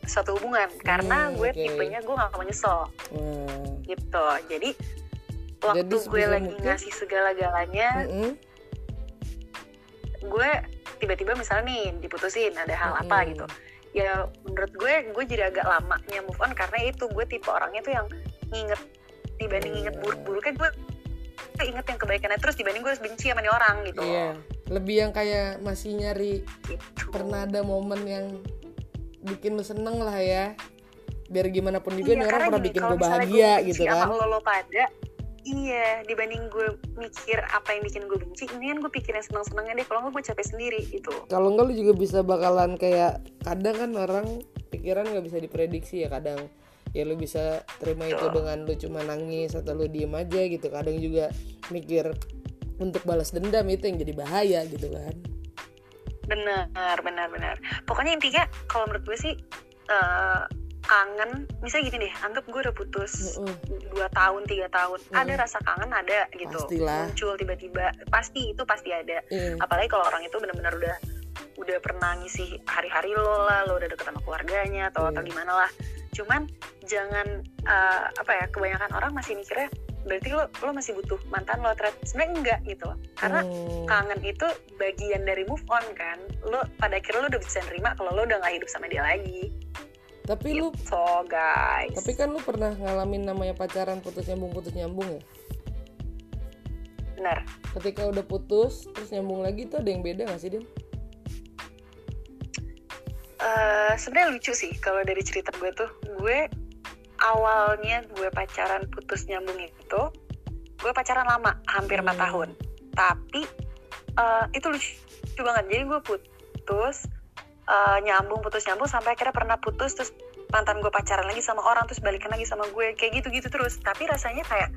suatu hubungan karena Hmm, gue oke. tipenya gue nggak mau nyesel Wah. gitu jadi waktu Jadi gue lagi mungkin- ngasih segala-galanya Mm-mm. gue tiba-tiba misalnya nih diputusin ada hal apa Mm-mm. gitu ya menurut gue gue jadi agak lamanya move on karena itu gue tipe orangnya tuh yang nginget dibanding nginget Iya. buruk-buruknya gue gue inget yang kebaikannya terus dibanding gue benci sama nih orang gitu Iya. Lebih yang kayak masih nyari gitu. pernah ada momen yang bikin lu seneng lah ya biar gimana pun juga Iya, nih orang pernah bikin kalau gue bahagia benci gitu kan lo, lo pada iya dibanding gue mikir apa yang bikin gue benci ini kan gue pikirin seneng-senengnya deh. Kalau nggak gue capek sendiri gitu. Kalau enggak lu juga bisa bakalan kayak kadang kan orang pikiran nggak bisa diprediksi ya kadang. Ya lu bisa terima itu dengan lu cuma nangis atau lu diem aja gitu. Kadang juga mikir untuk balas dendam itu yang jadi bahaya gitu kan. Benar benar benar. Pokoknya intinya kalau menurut gue sih eh, kangen misalnya gini deh anggap gue udah putus dua tahun tiga tahun Mm. ada rasa kangen ada gitu Pastilah. muncul tiba-tiba pasti itu pasti ada Iya. apalagi kalau orang itu benar-benar udah udah pernah ngisi hari-hari lo lah lo udah deket sama keluarganya atau atau Iya. gimana lah cuman jangan eh, apa ya kebanyakan orang masih mikirnya berarti lo lo masih butuh mantan lo ternyata sebenarnya enggak gitu loh karena Hmm. kangen itu bagian dari move on kan lo pada akhirnya lo udah bisa nerima kalau lo udah nggak hidup sama dia lagi tapi lu so guys. Tapi kan lu pernah ngalamin namanya pacaran putus nyambung putus nyambung ya? Benar ketika udah putus terus nyambung lagi tuh ada yang beda gak sih Din? Eh, sebenarnya lucu sih kalau dari cerita gue tuh. Gue awalnya gue pacaran putus nyambung itu gue pacaran lama hampir Hmm. tahun. Tapi eh, itu lucu, lucu banget. Jadi gue putus eh, nyambung putus nyambung sampai akhirnya pernah putus terus mantan gue pacaran lagi sama orang terus balikan lagi sama gue kayak gitu gitu terus. Tapi rasanya kayak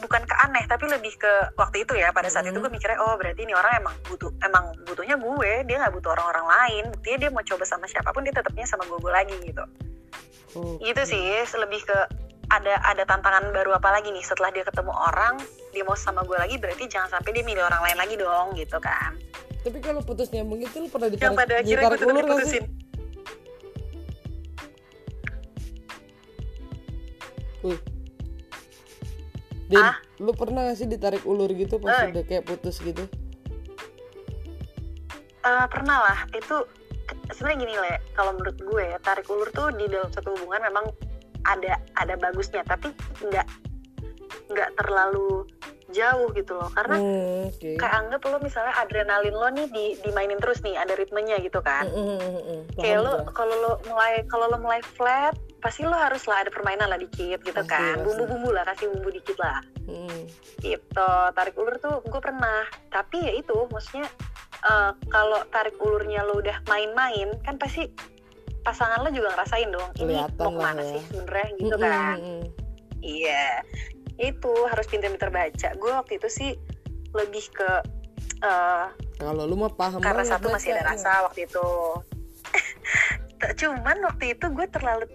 bukan ke aneh tapi lebih ke waktu itu ya pada saat Hmm. itu gue mikirnya oh berarti ini orang emang butuh emang butuhnya gue dia nggak butuh orang-orang lain. Buktinya dia mau coba sama siapa pun dia tetapnya sama gue gue lagi gitu. Oke. gitu sih lebih ke ada ada tantangan baru apa lagi nih? Setelah dia ketemu orang dia mau sama gue lagi berarti jangan sampai dia milih orang lain lagi dong gitu kan tapi kalau putus nyambung itu lu pernah yang ditarik, pada akhirnya gue tetap diputusin Wih. Din, Ah? lu pernah gak sih ditarik ulur gitu pas Eh. udah kayak putus gitu? Eh, pernah lah itu sebenarnya gini le kalau menurut gue ya tarik ulur tuh di dalam satu hubungan memang ada ada bagusnya tapi nggak nggak terlalu jauh gitu loh karena Hmm, Oke. kayak anggap lo misalnya adrenalin lo nih di, dimainin terus nih ada ritmenya gitu kan Mm, mm, mm, mm. kayak lo kalau lo mulai kalau lo mulai flat pasti lo harus lah ada permainan lah dikit gitu Pasti, kan bumbu-bumbu lah kasih bumbu dikit lah Mm. gitu tarik ulur tuh gue pernah tapi ya itu maksudnya eh, kalau tarik ulurnya lo udah main-main kan pasti pasangan lo juga ngerasain dong ini Kelihatan mau ke mana ya. sih sebenarnya gitu Mm, mm, kan mm, mm. Itu harus pintar-pintar baca. Gue waktu itu sih lebih ke eh, Kalau lu mah paham karena banget satu masih ada rasa waktu itu. Cuman waktu itu gue terlalu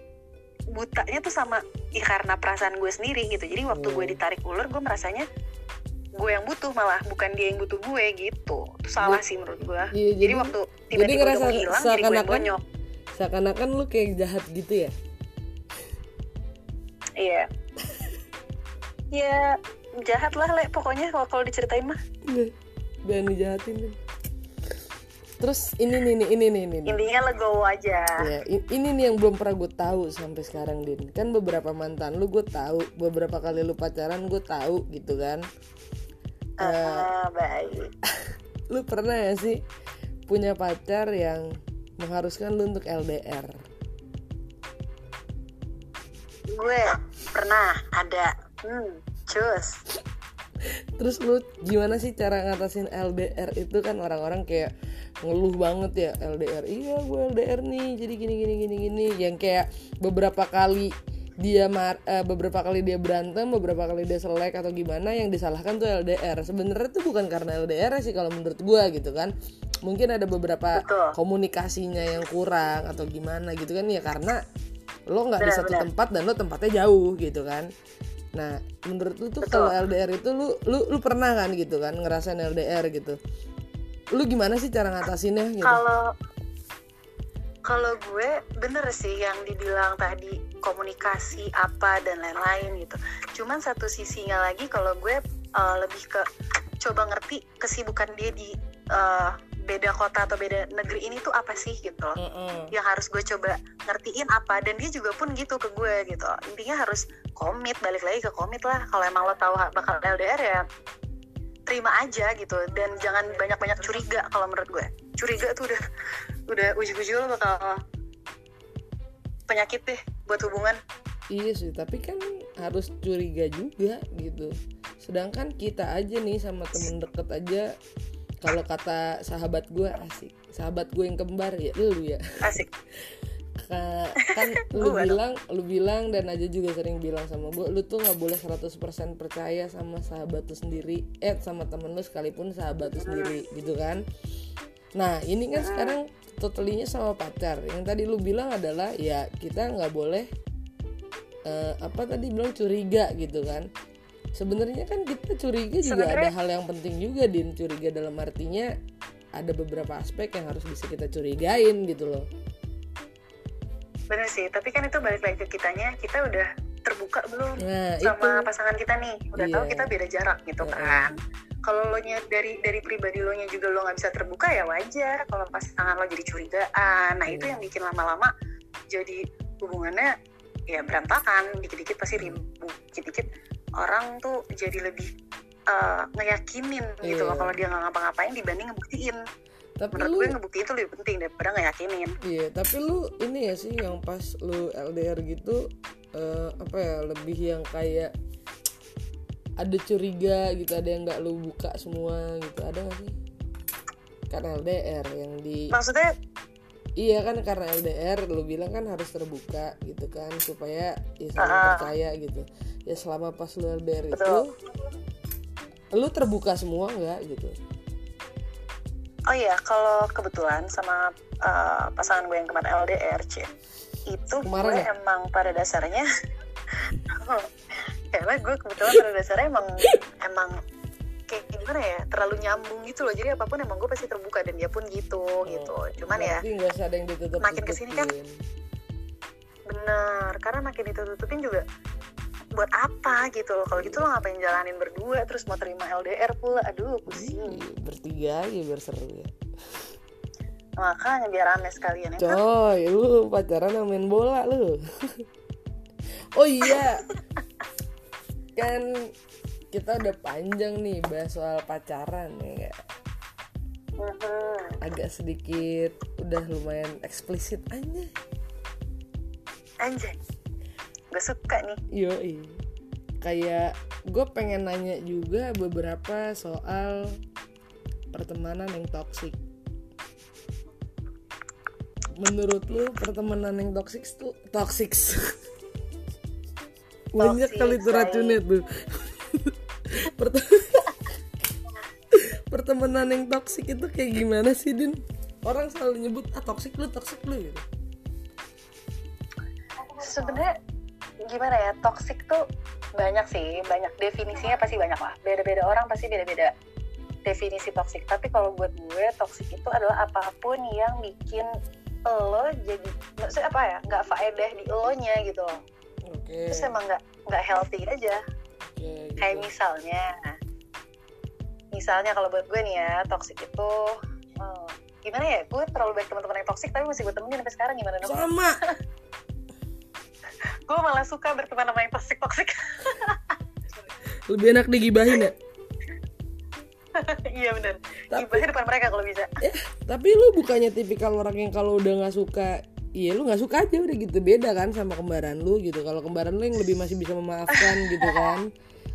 butanya tuh sama ya karena perasaan gue sendiri gitu. Jadi waktu gue Hmm. ditarik ulur gue merasanya gue yang butuh malah bukan dia yang butuh gue gitu. Itu salah Jadi- sih menurut gue Iya, jadi, jadi waktu tiba-tiba ngerasa hilang jadi gue yang bonyok. seakan-akan lu kayak jahat gitu ya? iya ya jahat lah le pokoknya kalau kalau diceritain mah. Nggak, Jangan dijahatin terus ini nih ini nih ini nih. intinya legowo aja. Ya, ini nih yang belum pernah gue tahu sampai sekarang din. Kan beberapa mantan lu gue tahu beberapa kali lu pacaran gue tahu gitu kan? Ah, baik. lu pernah ya sih punya pacar yang mengharuskan lu untuk LDR gue pernah ada hmm cus. Terus lu gimana sih cara ngatasin LDR itu kan orang-orang kayak ngeluh banget ya LDR iya gue LDR nih jadi gini gini gini gini. Yang kayak beberapa kali dia mar eh, beberapa kali dia berantem beberapa kali dia selek atau gimana yang disalahkan tuh LDR sebenarnya tuh bukan karena LDR sih kalau menurut gue gitu kan. Mungkin ada beberapa Betul. komunikasinya yang kurang atau gimana gitu kan ya karena lo nggak di satu tempat dan lo tempatnya jauh gitu kan nah menurut lu tuh kalau LDR itu lu lu lu pernah kan gitu kan ngerasain LDR gitu? Lu gimana sih cara ngatasinnya gitu? Kalau kalau gue bener sih yang dibilang tadi komunikasi apa dan lain-lain gitu. Cuman satu sisinya lagi kalau gue uh, lebih ke coba ngerti kesibukan dia di uh, beda kota atau beda negeri ini tuh apa sih gitu loh. Mm-mm. yang harus gue coba ngertiin apa dan dia juga pun gitu ke gue gitu. Intinya harus komit balik lagi ke komit lah. Kalau emang lo tahu bakal LDR ya terima aja gitu. Dan jangan banyak-banyak curiga kalau menurut gue. Curiga tuh udah udah ujung-ujung lo bakal penyakit deh buat hubungan. Iya sih tapi kan harus curiga juga gitu. Sedangkan kita aja nih sama temen deket aja kalau kata sahabat gue asik. Sahabat gue yang kembar ya lu ya. Asik. Ka- kan lu bilang lu bilang dan aja juga sering bilang sama gue lu tuh nggak boleh 100% percaya sama sahabat lu sendiri eh sama temen lu sekalipun sahabat lu sendiri gitu kan? Nah ini kan sekarang totalinya sama pacar. Yang tadi lu bilang adalah ya kita nggak boleh eh, apa tadi bilang curiga gitu kan sebenarnya kan kita curiga juga ada Sebenarnya- hal yang penting juga din. Curiga dalam artinya ada beberapa aspek yang harus bisa kita curigain gitu loh. Bener sih tapi kan itu balik lagi ke kitanya kita udah terbuka belum nah sama itu. pasangan kita nih? Udah tahu Iya. kita beda jarak gitu Heeh. kan. Kalau lo nya dari dari pribadi lo nya juga lo nggak bisa terbuka ya wajar. Kalau pasangan lo jadi curigaan nah itu Iya. yang bikin lama-lama jadi hubungannya ya berantakan. Dikit-dikit pasti ribut dikit-dikit orang tuh jadi lebih eh, ngeyakinin gitu Iya. loh kalau dia nggak ngapa-ngapain dibanding ngebuktiin. Tapi menurut lu gue ngebuktiin itu lebih penting daripada ngeyakinin. Iya tapi lu ini ya sih yang pas lu LDR gitu eh, apa ya lebih yang kayak ada curiga gitu ada yang nggak lu buka semua gitu ada gak sih? Karena LDR yang di maksudnya iya kan karena LDR lu bilang kan harus terbuka gitu kan supaya ya saling Ah. percaya gitu ya selama pas lu LDR itu Betul. lu terbuka semua nggak gitu Oh iya, kalau kebetulan sama uh, pasangan gue yang kemarin LDR, C, itu Kemarin gue ya? emang pada dasarnya, karena gue kebetulan pada dasarnya emang emang kayak gimana ya, terlalu nyambung gitu loh. Jadi apa pun emang gue pasti terbuka dan dia pun gitu gitu. Cuman ya usah ada yang ditutup makin ke sini kan bener, karena makin ditutup-tutupin juga buat apa gitu loh. Kalau gitu lo ngapain jalanin berdua terus mau terima LDR pula, aduh pusing. bertiga aja biar seru ya Makanya biar rame sekalian ya. kan? Coy, lu pacaran sama main bola lu. oh iya. kan kita udah panjang nih bahas soal pacaran ya. nggak? Mhm. Agak sedikit udah lumayan eksplisit aja. Anjay, gue suka nih. Yoi. Kayak gue pengen nanya juga beberapa soal pertemanan yang toksik. Menurut lu pertemanan yang toksik tuh toksik? Banyak kali tuh say. racunnya tuh. Perte- pertemanan yang toksik itu kayak gimana sih Din? Orang selalu nyebut ah toksik lu toksik lu gitu. Sebenarnya gimana ya, toxic tuh banyak sih, banyak definisinya pasti banyak lah. Beda-beda orang pasti beda-beda definisi toxic. Tapi kalau buat gue, toxic itu adalah apa pun yang bikin lo jadi, maksudnya apa ya, nggak faedah di lo nya gitu loh. Oke. Terus emang nggak nggak healthy aja. Oke, gitu. Kayak misalnya, misalnya kalau buat gue nih ya, toxic itu eh, gimana ya gue terlalu baik teman-teman yang toksik tapi masih gue temenin sampai sekarang gimana dong? Sama. Gue malah suka berteman sama yang toksik toksik lebih enak digibahin ya? Iya benar Tapi- Gibahin depan mereka kalau bisa. Ya tapi lu bukannya tipikal orang yang kalau udah nggak suka Iya lu nggak suka aja udah gitu. Beda kan sama kembaran lu gitu. Kalau kembaran lu yang lebih masih bisa memaafkan gitu kan.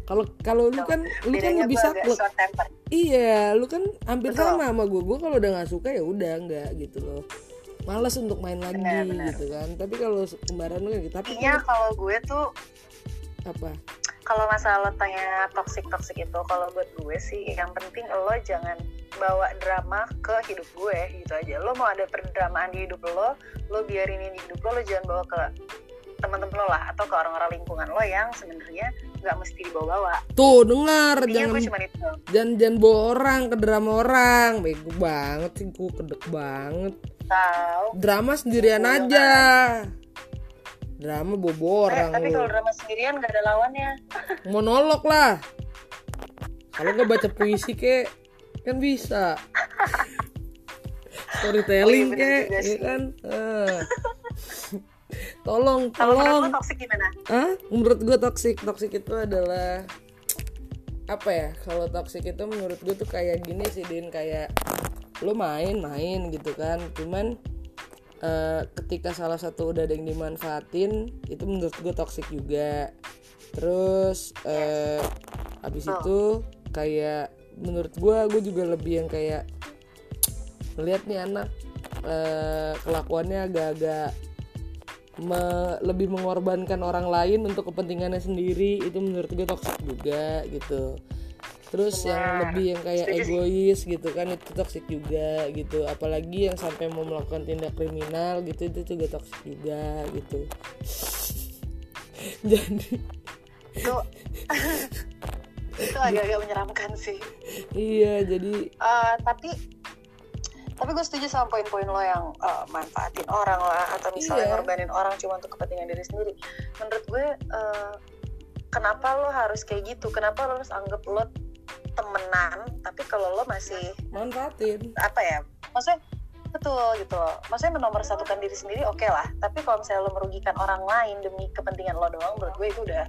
Kalau kalau lu kan lu kan lebih saklek. iya lu kan hampir Betul. sama sama gue gue kalau udah nggak suka ya udah nggak gitu loh. Males untuk main lagi Benar, benar. gitu kan. Tapi kalau kembaran lu kan gitu tapi intinya kalau gue tuh apa? Kalau masalah lo tanya toxic toxic itu kalau buat gue sih yang penting lo jangan bawa drama ke hidup gue gitu aja. Lo mau ada perdramaan di hidup lo lo biarin ini di hidup lo lo jangan bawa ke teman-teman lo lah atau ke orang-orang lingkungan lo yang sebenarnya nggak mesti dibawa-bawa. Tuh dengar jangan gue cuma itu jangan jangan bawa orang ke drama orang. Bego banget sih gue kedek banget. Tahu drama sendirian aja drama bobo Eh, orang tapi lu. kalau drama sendirian gak ada lawannya. Monolog lah. Kalau nggak baca puisi kek kan bisa. Storytelling Oh, iya, kek juga ya kan? Eh. tolong menurut tolong. gimana? Ah menurut gue toxic. Toxic itu adalah apa ya? Kalau toxic itu menurut gue tuh kayak gini sih din. Kayak lo main-main gitu kan. Cuman eh, ketika salah satu udah ada yang dimanfaatin itu menurut gue toxic juga. Terus eh habis Betul. itu kayak menurut gue gue juga lebih yang kayak melihat nih anak eh, kelakuannya agak-agak me- lebih mengorbankan orang lain untuk kepentingannya sendiri. Itu menurut gue toxic juga gitu terus yang Benar. lebih yang kayak Setuju egois gitu kan itu toxic juga gitu. Apalagi yang sampai mau melakukan tindak kriminal gitu itu juga toxic juga gitu. Jadi itu itu agak-agak menyeramkan sih. Iya jadi Eh, tapi tapi gue setuju sama poin-poin lo yang eh, manfaatin orang lah atau misalnya Iya. ngorbanin orang cuma untuk kepentingan diri sendiri. Menurut gue eh, kenapa lo harus kayak gitu? Kenapa lo harus anggap lo temenan tapi kalau lo masih manfaatin. apa ya maksudnya betul gitu loh. Maksudnya menomorsatukan diri sendiri oke lah. Tapi kalau misalnya lo merugikan orang lain demi kepentingan lo doang menurut gue itu udah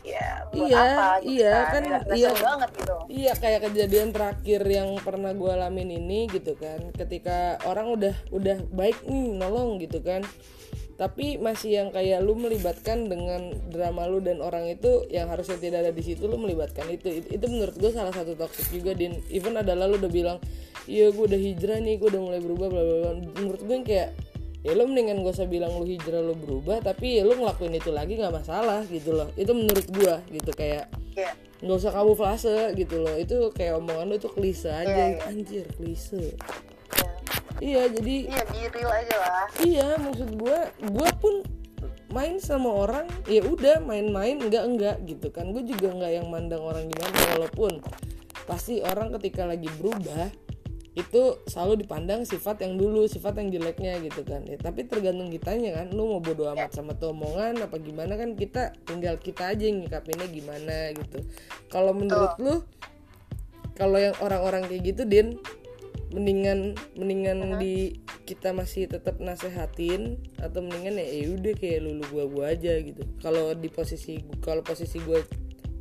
ya buat Iya, apa gitu iya, kan, kan, iya. banget gitu. Iya kayak kejadian terakhir yang pernah gue alamin ini gitu kan. Ketika orang udah udah baik nih nolong gitu kan tapi masih yang kayak lu melibatkan dengan drama lu dan orang itu yang harusnya tidak ada di situ lu melibatkan itu itu, itu menurut gue salah satu toxic juga din even adalah lu udah bilang iya gue udah hijrah nih gue udah mulai berubah bla bla bla menurut gue yang kayak ya lu mendingan gak usah bilang lu hijrah lu berubah tapi ya lu ngelakuin itu lagi nggak masalah gitu loh itu menurut gue gitu kayak Iya. nggak usah kamu flase gitu loh itu kayak omongan lu itu klise aja Iya, iya. anjir klise. Iya jadi iya be real aja lah. Iya maksud gua gua pun main sama orang ya udah main-main enggak enggak gitu kan. Gue juga nggak yang mandang orang gimana walaupun pasti orang ketika lagi berubah itu selalu dipandang sifat yang dulu sifat yang jeleknya gitu kan. Ya, tapi tergantung kitanya kan lu mau bodo amat sama tuh omongan apa gimana kan kita tinggal kita aja yang nyikapinnya gimana gitu. Kalau menurut lu kalau yang orang-orang kayak gitu din mendingan mendingan di kita masih tetap nasehatin atau mendingan ya ya udah kayak lulu gua gua aja gitu. Kalau di posisi kalau posisi gua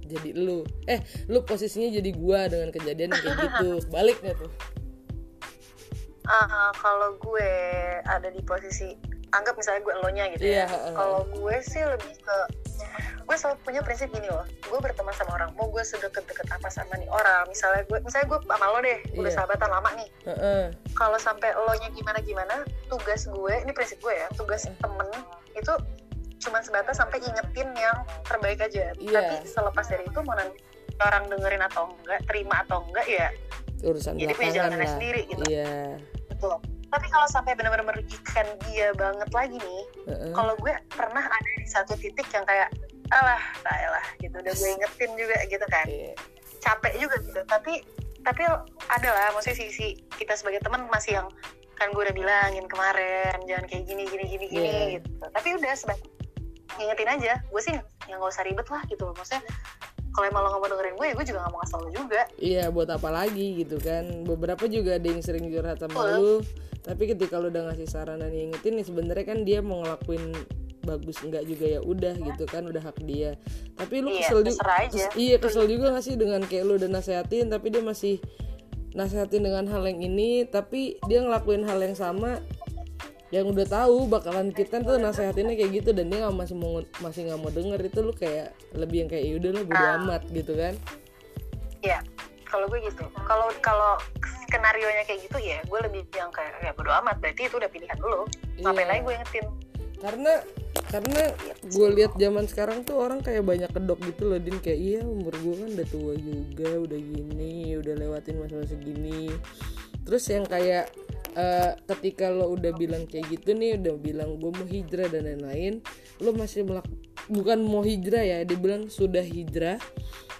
jadi lu eh lu posisinya jadi gua dengan kejadian kayak gitu. Baliknya tuh? Ah, kalau gue ada di posisi anggap misalnya gue elonya gitu Iya, ya. heeh. kalau gue sih lebih ke gue selalu punya prinsip gini loh. Gue berteman sama orang. Mau gue sedekat-dekat apa sama nih orang? Misalnya gue misalnya gue sama lo deh. Udah Iya. sahabatan lama nih. Heeh. kalau sampai lo nya gimana gimana tugas gue ini prinsip gue ya tugas temen itu cuma sebatas sampai ingetin yang terbaik aja. Iya. tapi selepas dari itu mau nanti orang dengerin atau enggak terima atau enggak ya urusan Jadi punya lah. sendiri gitu. iya. Betul tapi kalau sampai benar-benar merugikan dia banget lagi nih Heeh. kalau gue pernah ada di satu titik yang kayak alah lah gitu udah gue ingetin juga gitu kan Iya. capek juga gitu tapi tapi ada lah maksudnya sisi kita sebagai teman masih yang kan gue udah bilangin kemarin jangan kayak gini gini gini gini Iya. gitu tapi udah sebagai ngingetin aja gue sih yang nggak usah ribet lah gitu loh maksudnya kalau emang lo gak mau dengerin gue ya gue juga gak mau ngasih lo juga iya buat apa lagi gitu kan beberapa juga ada yang sering curhat sama Betul. lu tapi ketika lu udah ngasih saran dan ngingetin nih sebenarnya kan dia mau ngelakuin bagus enggak juga ya udah gitu kan udah hak dia. Tapi lu Iya, kesel juga iya kesel juga gak sih dengan kayak lu udah nasehatin tapi dia masih nasehatin dengan hal yang ini tapi dia ngelakuin hal yang sama yang udah tahu bakalan kita tuh nasehatinnya kayak gitu dan dia nggak masih mau masih nggak mau denger itu lu kayak lebih yang kayak "Ya udah lah bodo Ah. amat gitu kan. Iya, kalau gue gitu. Kalau kalau skenario nya kayak gitu ya, gue lebih yang kayak ya bodo amat. Berarti itu udah pilihan. Ngapain Iya. lagi gue ingetin? karena karena gue lihat zaman sekarang tuh orang kayak banyak kedok gitu loh din kayak iya umur gue kan udah tua juga udah gini udah lewatin masa-masa gini terus yang kayak eh, ketika lo udah bilang kayak gitu nih udah bilang gue mau hijrah dan lain-lain lo masih melak bukan mau hijrah ya dia bilang sudah hijrah.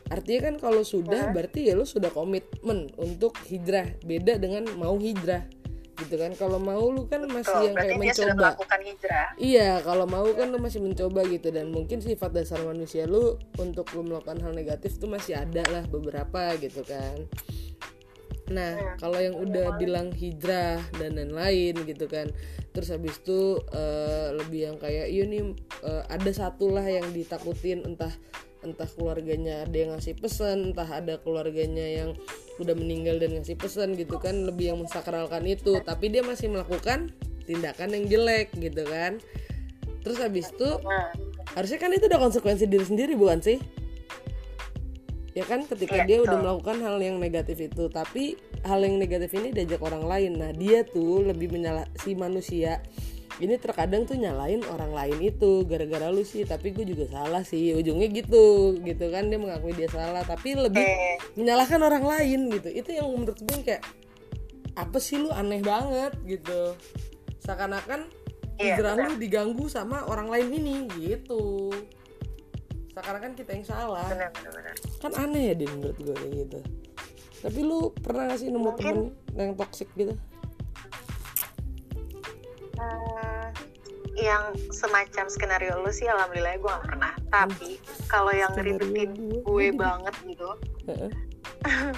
Artinya kan kalau sudah berarti ya lo sudah komitmen untuk hijrah. Beda dengan mau hijrah gitu kan? Kalau mau lu kan masih yang kayak mencoba. Iya, kalau mau kan lu masih mencoba gitu. Dan mungkin sifat dasar manusia lu untuk lu melakukan hal negatif tuh masih ada lah beberapa gitu kan. Nah, kalau yang udah bilang hijrah dan lain-lain gitu kan. Terus habis itu eh, lebih yang kayak iya nih eh, ada satu lah yang ditakutin entah entah keluarganya ada yang ngasih pesan, entah ada keluarganya yang udah meninggal dan ngasih pesan gitu kan lebih yang mensakralkan itu, tapi dia masih melakukan tindakan yang jelek gitu kan. Terus habis itu Nah, harusnya kan itu udah konsekuensi diri sendiri bukan sih ya kan ketika Iya, dia udah betul. melakukan hal yang negatif itu tapi hal yang negatif ini diajak orang lain. Nah dia tuh lebih menyalah si manusia ini terkadang tuh nyalain orang lain itu gara-gara lu sih tapi gue juga salah sih. Ujungnya gitu gitu kan dia mengakui dia salah tapi lebih menyalahkan orang lain gitu. Itu yang menurut gue kayak apa sih lu aneh banget gitu. Seakan-akan Iya, hijrah benar. lu diganggu sama orang lain ini gitu seakan-akan kita yang salah Benar, benar, benar. kan aneh ya din menurut gue kayak gitu tapi lu pernah gak sih nemu Mungkin- temen yang toxic gitu Hmm, yang semacam skenario lu sih alhamdulillah gue gak pernah. Tapi kalau yang ngeribetin gue. gue banget gitu, Heeh.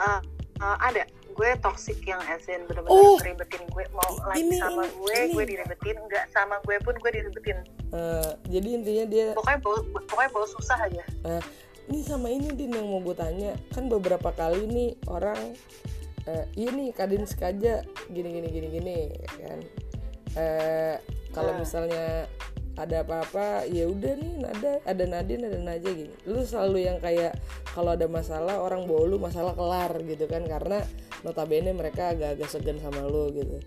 eh, eh, ada gue toxic yang asin bener-bener Oh! ngeribetin gue mau lagi Ini, sama ini, gue ini. gue diribetin nggak sama gue pun gue diribetin Eh, jadi intinya dia pokoknya bau pokoknya bau susah aja Nah, ini sama ini din yang mau gue tanya kan beberapa kali nih orang eh, iya nih kadin sekaja gini gini gini gini ya kan eh kalau Hmm. misalnya ada apa-apa ya udah nih nada ada Nadine ada Naja gini. Lu selalu yang kayak kalau ada masalah orang bawa lu masalah kelar gitu kan karena notabene mereka agak-agak segan sama lu gitu.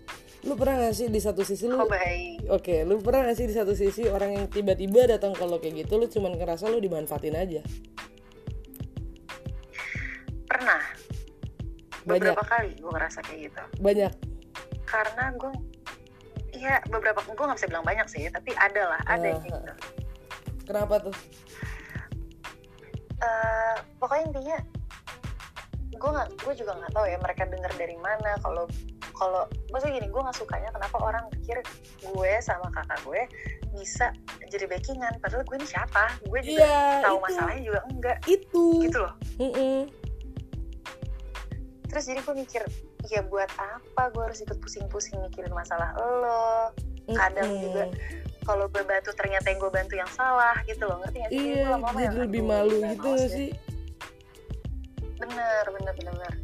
Lu pernah gak sih di satu sisi lu oh Oke, lu pernah gak sih di satu sisi orang yang tiba-tiba datang kalau kayak gitu, lu cuman ngerasa lu dimanfaatin aja? pernah. Banyak, beberapa kali gue ngerasa kayak gitu. Banyak. karena gue iya beberapa gue nggak bisa bilang banyak sih tapi ada lah ada yang kayak gitu Kenapa tuh? Eh, pokoknya intinya gue nggak gue juga nggak tahu ya mereka dengar dari mana kalau kalau maksudnya gini gue nggak sukanya kenapa orang pikir gue sama kakak gue bisa jadi backingan padahal gue ini siapa gue juga Iya, tahu itu. masalahnya juga enggak Itu. gitu loh Mm-mm. terus jadi gue mikir ya buat apa gue harus ikut pusing-pusing mikirin masalah lo kadang Mm-mm. juga kalau gue bantu ternyata yang gue bantu yang salah gitu loh ngerti gak sih Jadi Iya, lama-lama jadi yang, lebih malu gitu gak sih? bener bener bener bener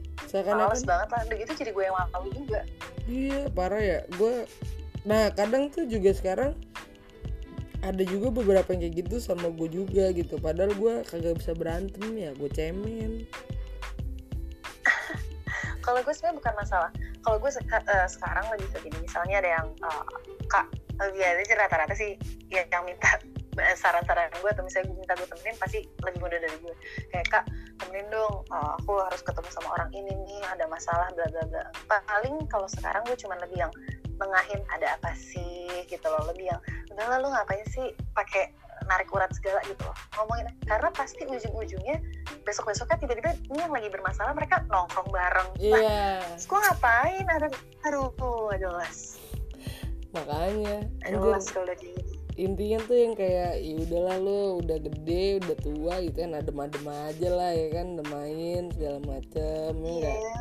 males banget lah udah gitu jadi gue yang malu juga Iya, parah ya. Gue Nah, kadang tuh juga sekarang ada juga beberapa yang kayak gitu sama gue juga gitu. Padahal gue kagak bisa berantem ya, gue cemen. Kalau gue sebenarnya bukan masalah. Kalau gue seka- eh, sekarang lebih ke gini. Misalnya ada yang eh, kak eh, ya ini sih rata-rata sih ya yang minta eh, saran-saran gue atau misalnya gue minta gue temenin pasti lebih muda dari gue. Kayak kak temenin dong. Eh, aku harus ketemu sama orang ini nih ada masalah bla bla bla. Paling kalau sekarang gue cuma lebih yang nengahin ada apa sih? Gitu loh. Lebih yang udah lah lu ngapain sih pakai narik urat segala gitu loh. Ngomongin karena pasti ujung-ujungnya besok-besoknya tiba-tiba ini yang lagi bermasalah mereka nongkrong bareng. Lah, Iya, terus gue ngapain? Ada aduh jelas. Makanya anjir. jelas kalau udah intinya tuh yang kayak ya udahlah lo udah gede udah tua gitu kan adem-adem aja lah ya kan. Udah main segala macem ya enggak Iya.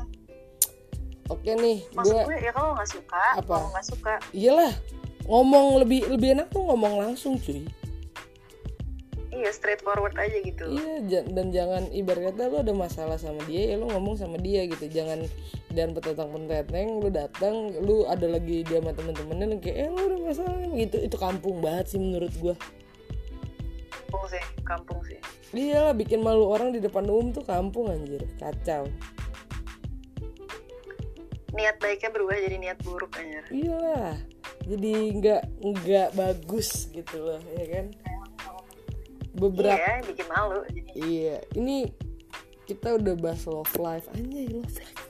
oke nih Maksud gue gue ya kalau nggak suka, Apa? nggak suka, iyalah ngomong lebih lebih enak tuh ngomong langsung cuy iya straightforward aja gitu. iya dan jangan ibarat kata lo ada masalah sama dia ya lo ngomong sama dia gitu. Jangan dan petentang penteteng lu datang lu ada lagi dia sama temen-temennya kayak eh lo ada masalah gitu. Itu kampung banget sih menurut gua. Kampung sih, kampung sih. iyalah bikin malu orang di depan umum tuh kampung anjir. Kacau. Niat baiknya berubah jadi niat buruk anjir. iyalah. Jadi nggak nggak bagus gitu loh ya kan beberapa Iya, bikin malu. Jadi iya ini kita udah bahas love life anjay love life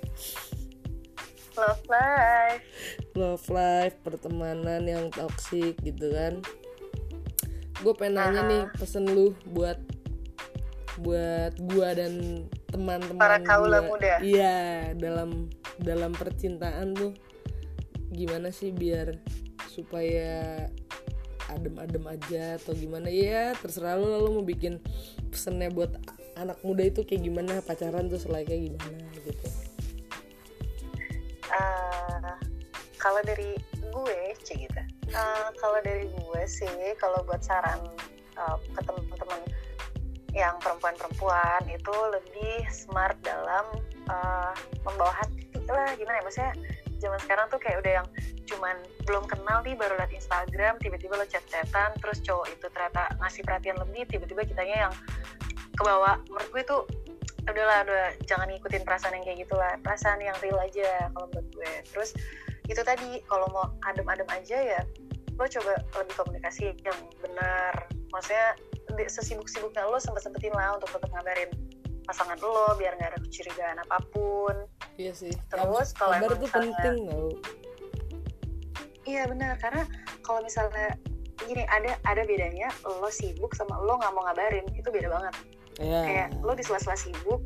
love life. love life pertemanan yang toksik gitu kan gue pengen nanya nih pesen lu buat buat gua dan teman-teman Para kaula gua. muda. iya dalam dalam percintaan tuh gimana sih biar supaya adem-adem aja atau gimana. Ya terserah lu lalu mau bikin pesennya buat anak muda itu kayak gimana pacaran tuh selayaknya gimana gitu. Eh, kalau dari gue, cek gitu. Eh, kalau dari gue sih, kalau buat saran eh, ke teman-teman yang perempuan-perempuan itu lebih smart dalam eh, membawa hati lah gimana ya? Maksudnya zaman sekarang tuh kayak udah yang cuman belum kenal nih baru liat Instagram tiba-tiba lo chat-chatan terus cowok itu ternyata ngasih perhatian lebih tiba-tiba kitanya yang kebawa menurut gue tuh udahlah udah jangan ngikutin perasaan yang kayak gitulah perasaan yang real aja kalau menurut gue. Terus itu tadi kalau mau adem-adem aja ya lo coba lebih komunikasi yang benar. Maksudnya sesibuk-sibuknya lo sempet-sempetin lah untuk tetap ngabarin pasangan lo biar nggak ada kecurigaan apa pun iya sih. Terus kalau kabar emang tuh misalnya- penting tau. Iya benar. Karena kalau misalnya gini ada ada bedanya lo sibuk sama lo nggak mau ngabarin itu beda banget. Ya kayak lo di sela-sela sibuk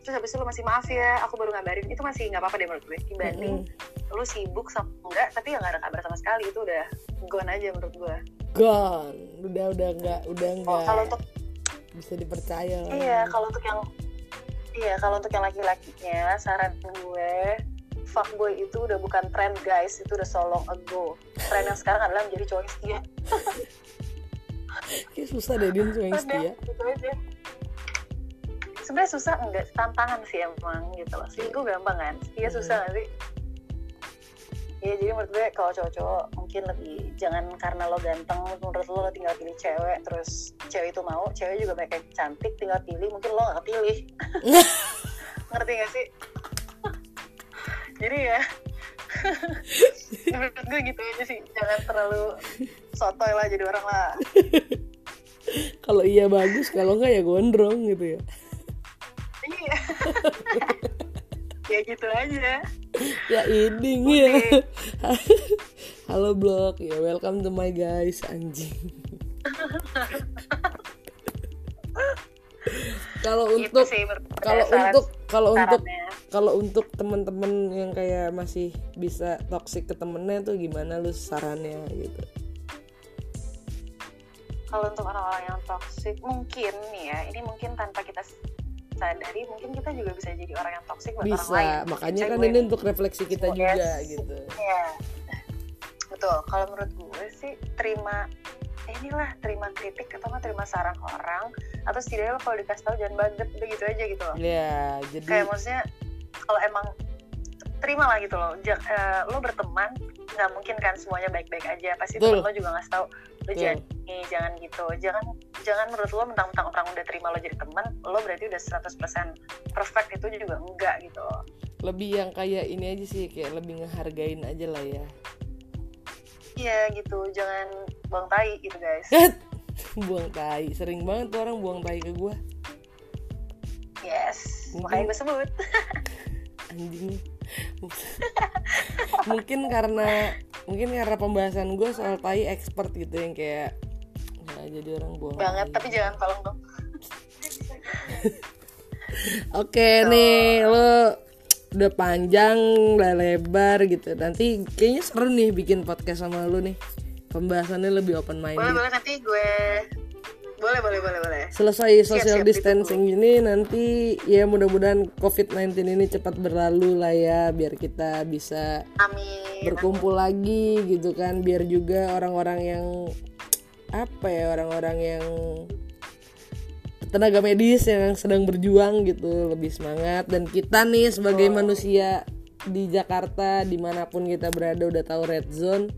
terus habis itu lo masih maaf ya aku baru ngabarin. Itu masih nggak apa-apa deh menurut gue. Dibanding lo sibuk sama enggak tapi ya nggak ada kabar sama sekali. Itu udah gone aja menurut gue. Gone. Udah udah nggak udah oh, nggak kalau untuk bisa dipercaya. Iya kalau untuk yang iya kalau untuk yang laki-lakinya saran gue fuckboy itu udah bukan tren guys. Itu udah so long ago. Tren yang sekarang adalah menjadi cowok yang setia. Kayak susah deh din cuma yang setia. gitu aja. Sebenarnya susah enggak tantangan sih emang gitu loh. Selingkuh gampang kan? Setia susah gak sih Iya jadi menurut gue kalau cowok-cowok mungkin lebih jangan karena lo ganteng menurut lo lo tinggal pilih cewek terus cewek itu mau cewek juga banyak yang cantik tinggal pilih mungkin lo gak pilih. Ngerti gak sih? Jadi ya menurut gue gitu aja sih. Jangan terlalu sotoy lah jadi orang lah. Kalau iya bagus kalau enggak ya gondrong gitu ya. Iya ya gitu aja. Ya ini ya halo blog ya welcome to my guys anjing. Kalau itu untuk kalau untuk kalau untuk kalau untuk temen-temen yang kayak masih bisa toxic ke temennya tuh gimana lu sarannya gitu? Kalau untuk orang-orang yang toxic mungkin nih ya ini mungkin tanpa kita sadari mungkin kita juga bisa jadi orang yang toxic buat orang lain. bisa makanya kan gue ini untuk refleksi kita juga gitu. Iya. betul kalau menurut gue sih terima inilah terima kritik atau nggak terima saran orang atau setidaknya lo kalau dikasih tahu jangan banget udah gitu aja gitu loh. Ya kayak jadi maksudnya kalau emang terima lah gitu loh. Ja- eh, lo berteman nggak mungkin kan semuanya baik-baik aja pasti temen lo juga ngasih tahu lo Betul. jangan gitu. Jangan jangan menurut lo mentang-mentang orang udah terima lo jadi teman lo berarti udah 100% perfect itu juga enggak gitu. Lebih yang kayak ini aja sih kayak lebih ngehargain aja lah ya. Iya gitu. Jangan buang tai gitu guys. Buang tai. Sering banget tuh orang buang tai ke gua. Yes. Mungkin- makanya gue sebut. Anjing mungkin karena mungkin karena pembahasan gue soal tai expert gitu yang kayak ya jadi orang buang banget tapi jangan tolong dong. Oke nih lo udah panjang udah lebar gitu. Nanti kayaknya seru nih bikin podcast sama lu nih. Pembahasannya lebih open boleh minded boleh nanti gue boleh boleh boleh boleh. Selesai social siap, distancing ini nanti ya mudah-mudahan covid-19 ini cepat berlalu lah ya biar kita bisa amin. berkumpul lagi gitu kan biar juga orang-orang yang apa ya orang-orang yang tenaga medis yang sedang berjuang gitu lebih semangat. Dan kita nih sebagai manusia di Jakarta di mana pun kita berada udah tahu red zone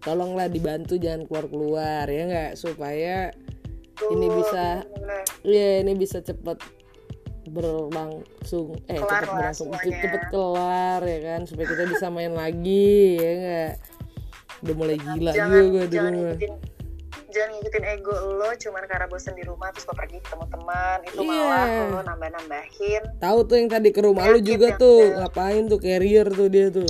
tolonglah dibantu jangan keluar-keluar ya nggak? Supaya ini bisa. Iya ini bisa cepet berlangsung eh Kelar cepet lah berlangsung. semuanya. cepet kelar ya kan? Supaya kita bisa main lagi ya enggak udah mulai gila jangan juga gue di jangan jangan ngikutin ego lo cuman karena bosen di rumah terus lo pergi ketemu teman itu Iya. malah lo nambah nambahin tahu tuh yang tadi ke rumah lu Penyakit juga tuh ngapain tuh carrier tuh dia tuh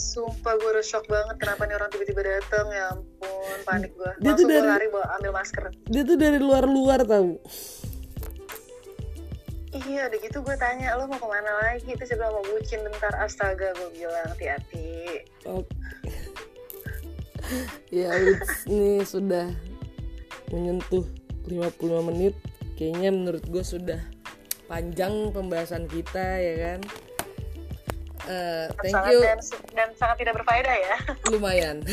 sumpah gue udah shock banget kenapa nih orang tiba-tiba dateng. Ya ampun panik gue Dia tuh langsung gue dari- lari bawa ambil masker. Dia tuh dari luar-luar tahu iya udah gitu gue tanya lo mau ke mana lagi? Terus juga mau bucin bentar. Astaga gue bilang hati-hati. Oke. ya Uts, ini sudah menyentuh 55 menit. Kayaknya menurut gue sudah panjang pembahasan kita ya kan Eh, thank sangat you. dan, dan sangat tidak berfaedah ya. Lumayan.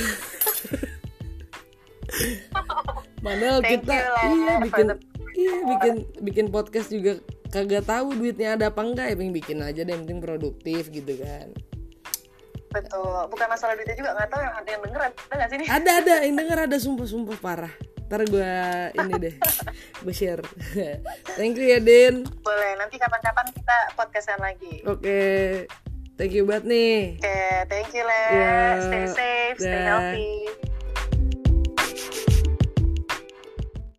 Padahal kita you lah iya for bikin the- iya bikin bikin podcast juga kagak tahu duitnya ada apa enggak ya pengen bikin aja deh yang penting produktif gitu kan. Betul. Bukan masalah duitnya juga nggak tahu yang ada yang denger ada nggak sih nih? Ada ada. Yang denger ada sumpah sumpah parah. Ntar gue ini deh gue share. Thank you ya Din. Boleh nanti kapan-kapan kita podcastan lagi. Oke thank you banget nih Oke, thank you, Le. Ya, Stay safe, stay dah. healthy.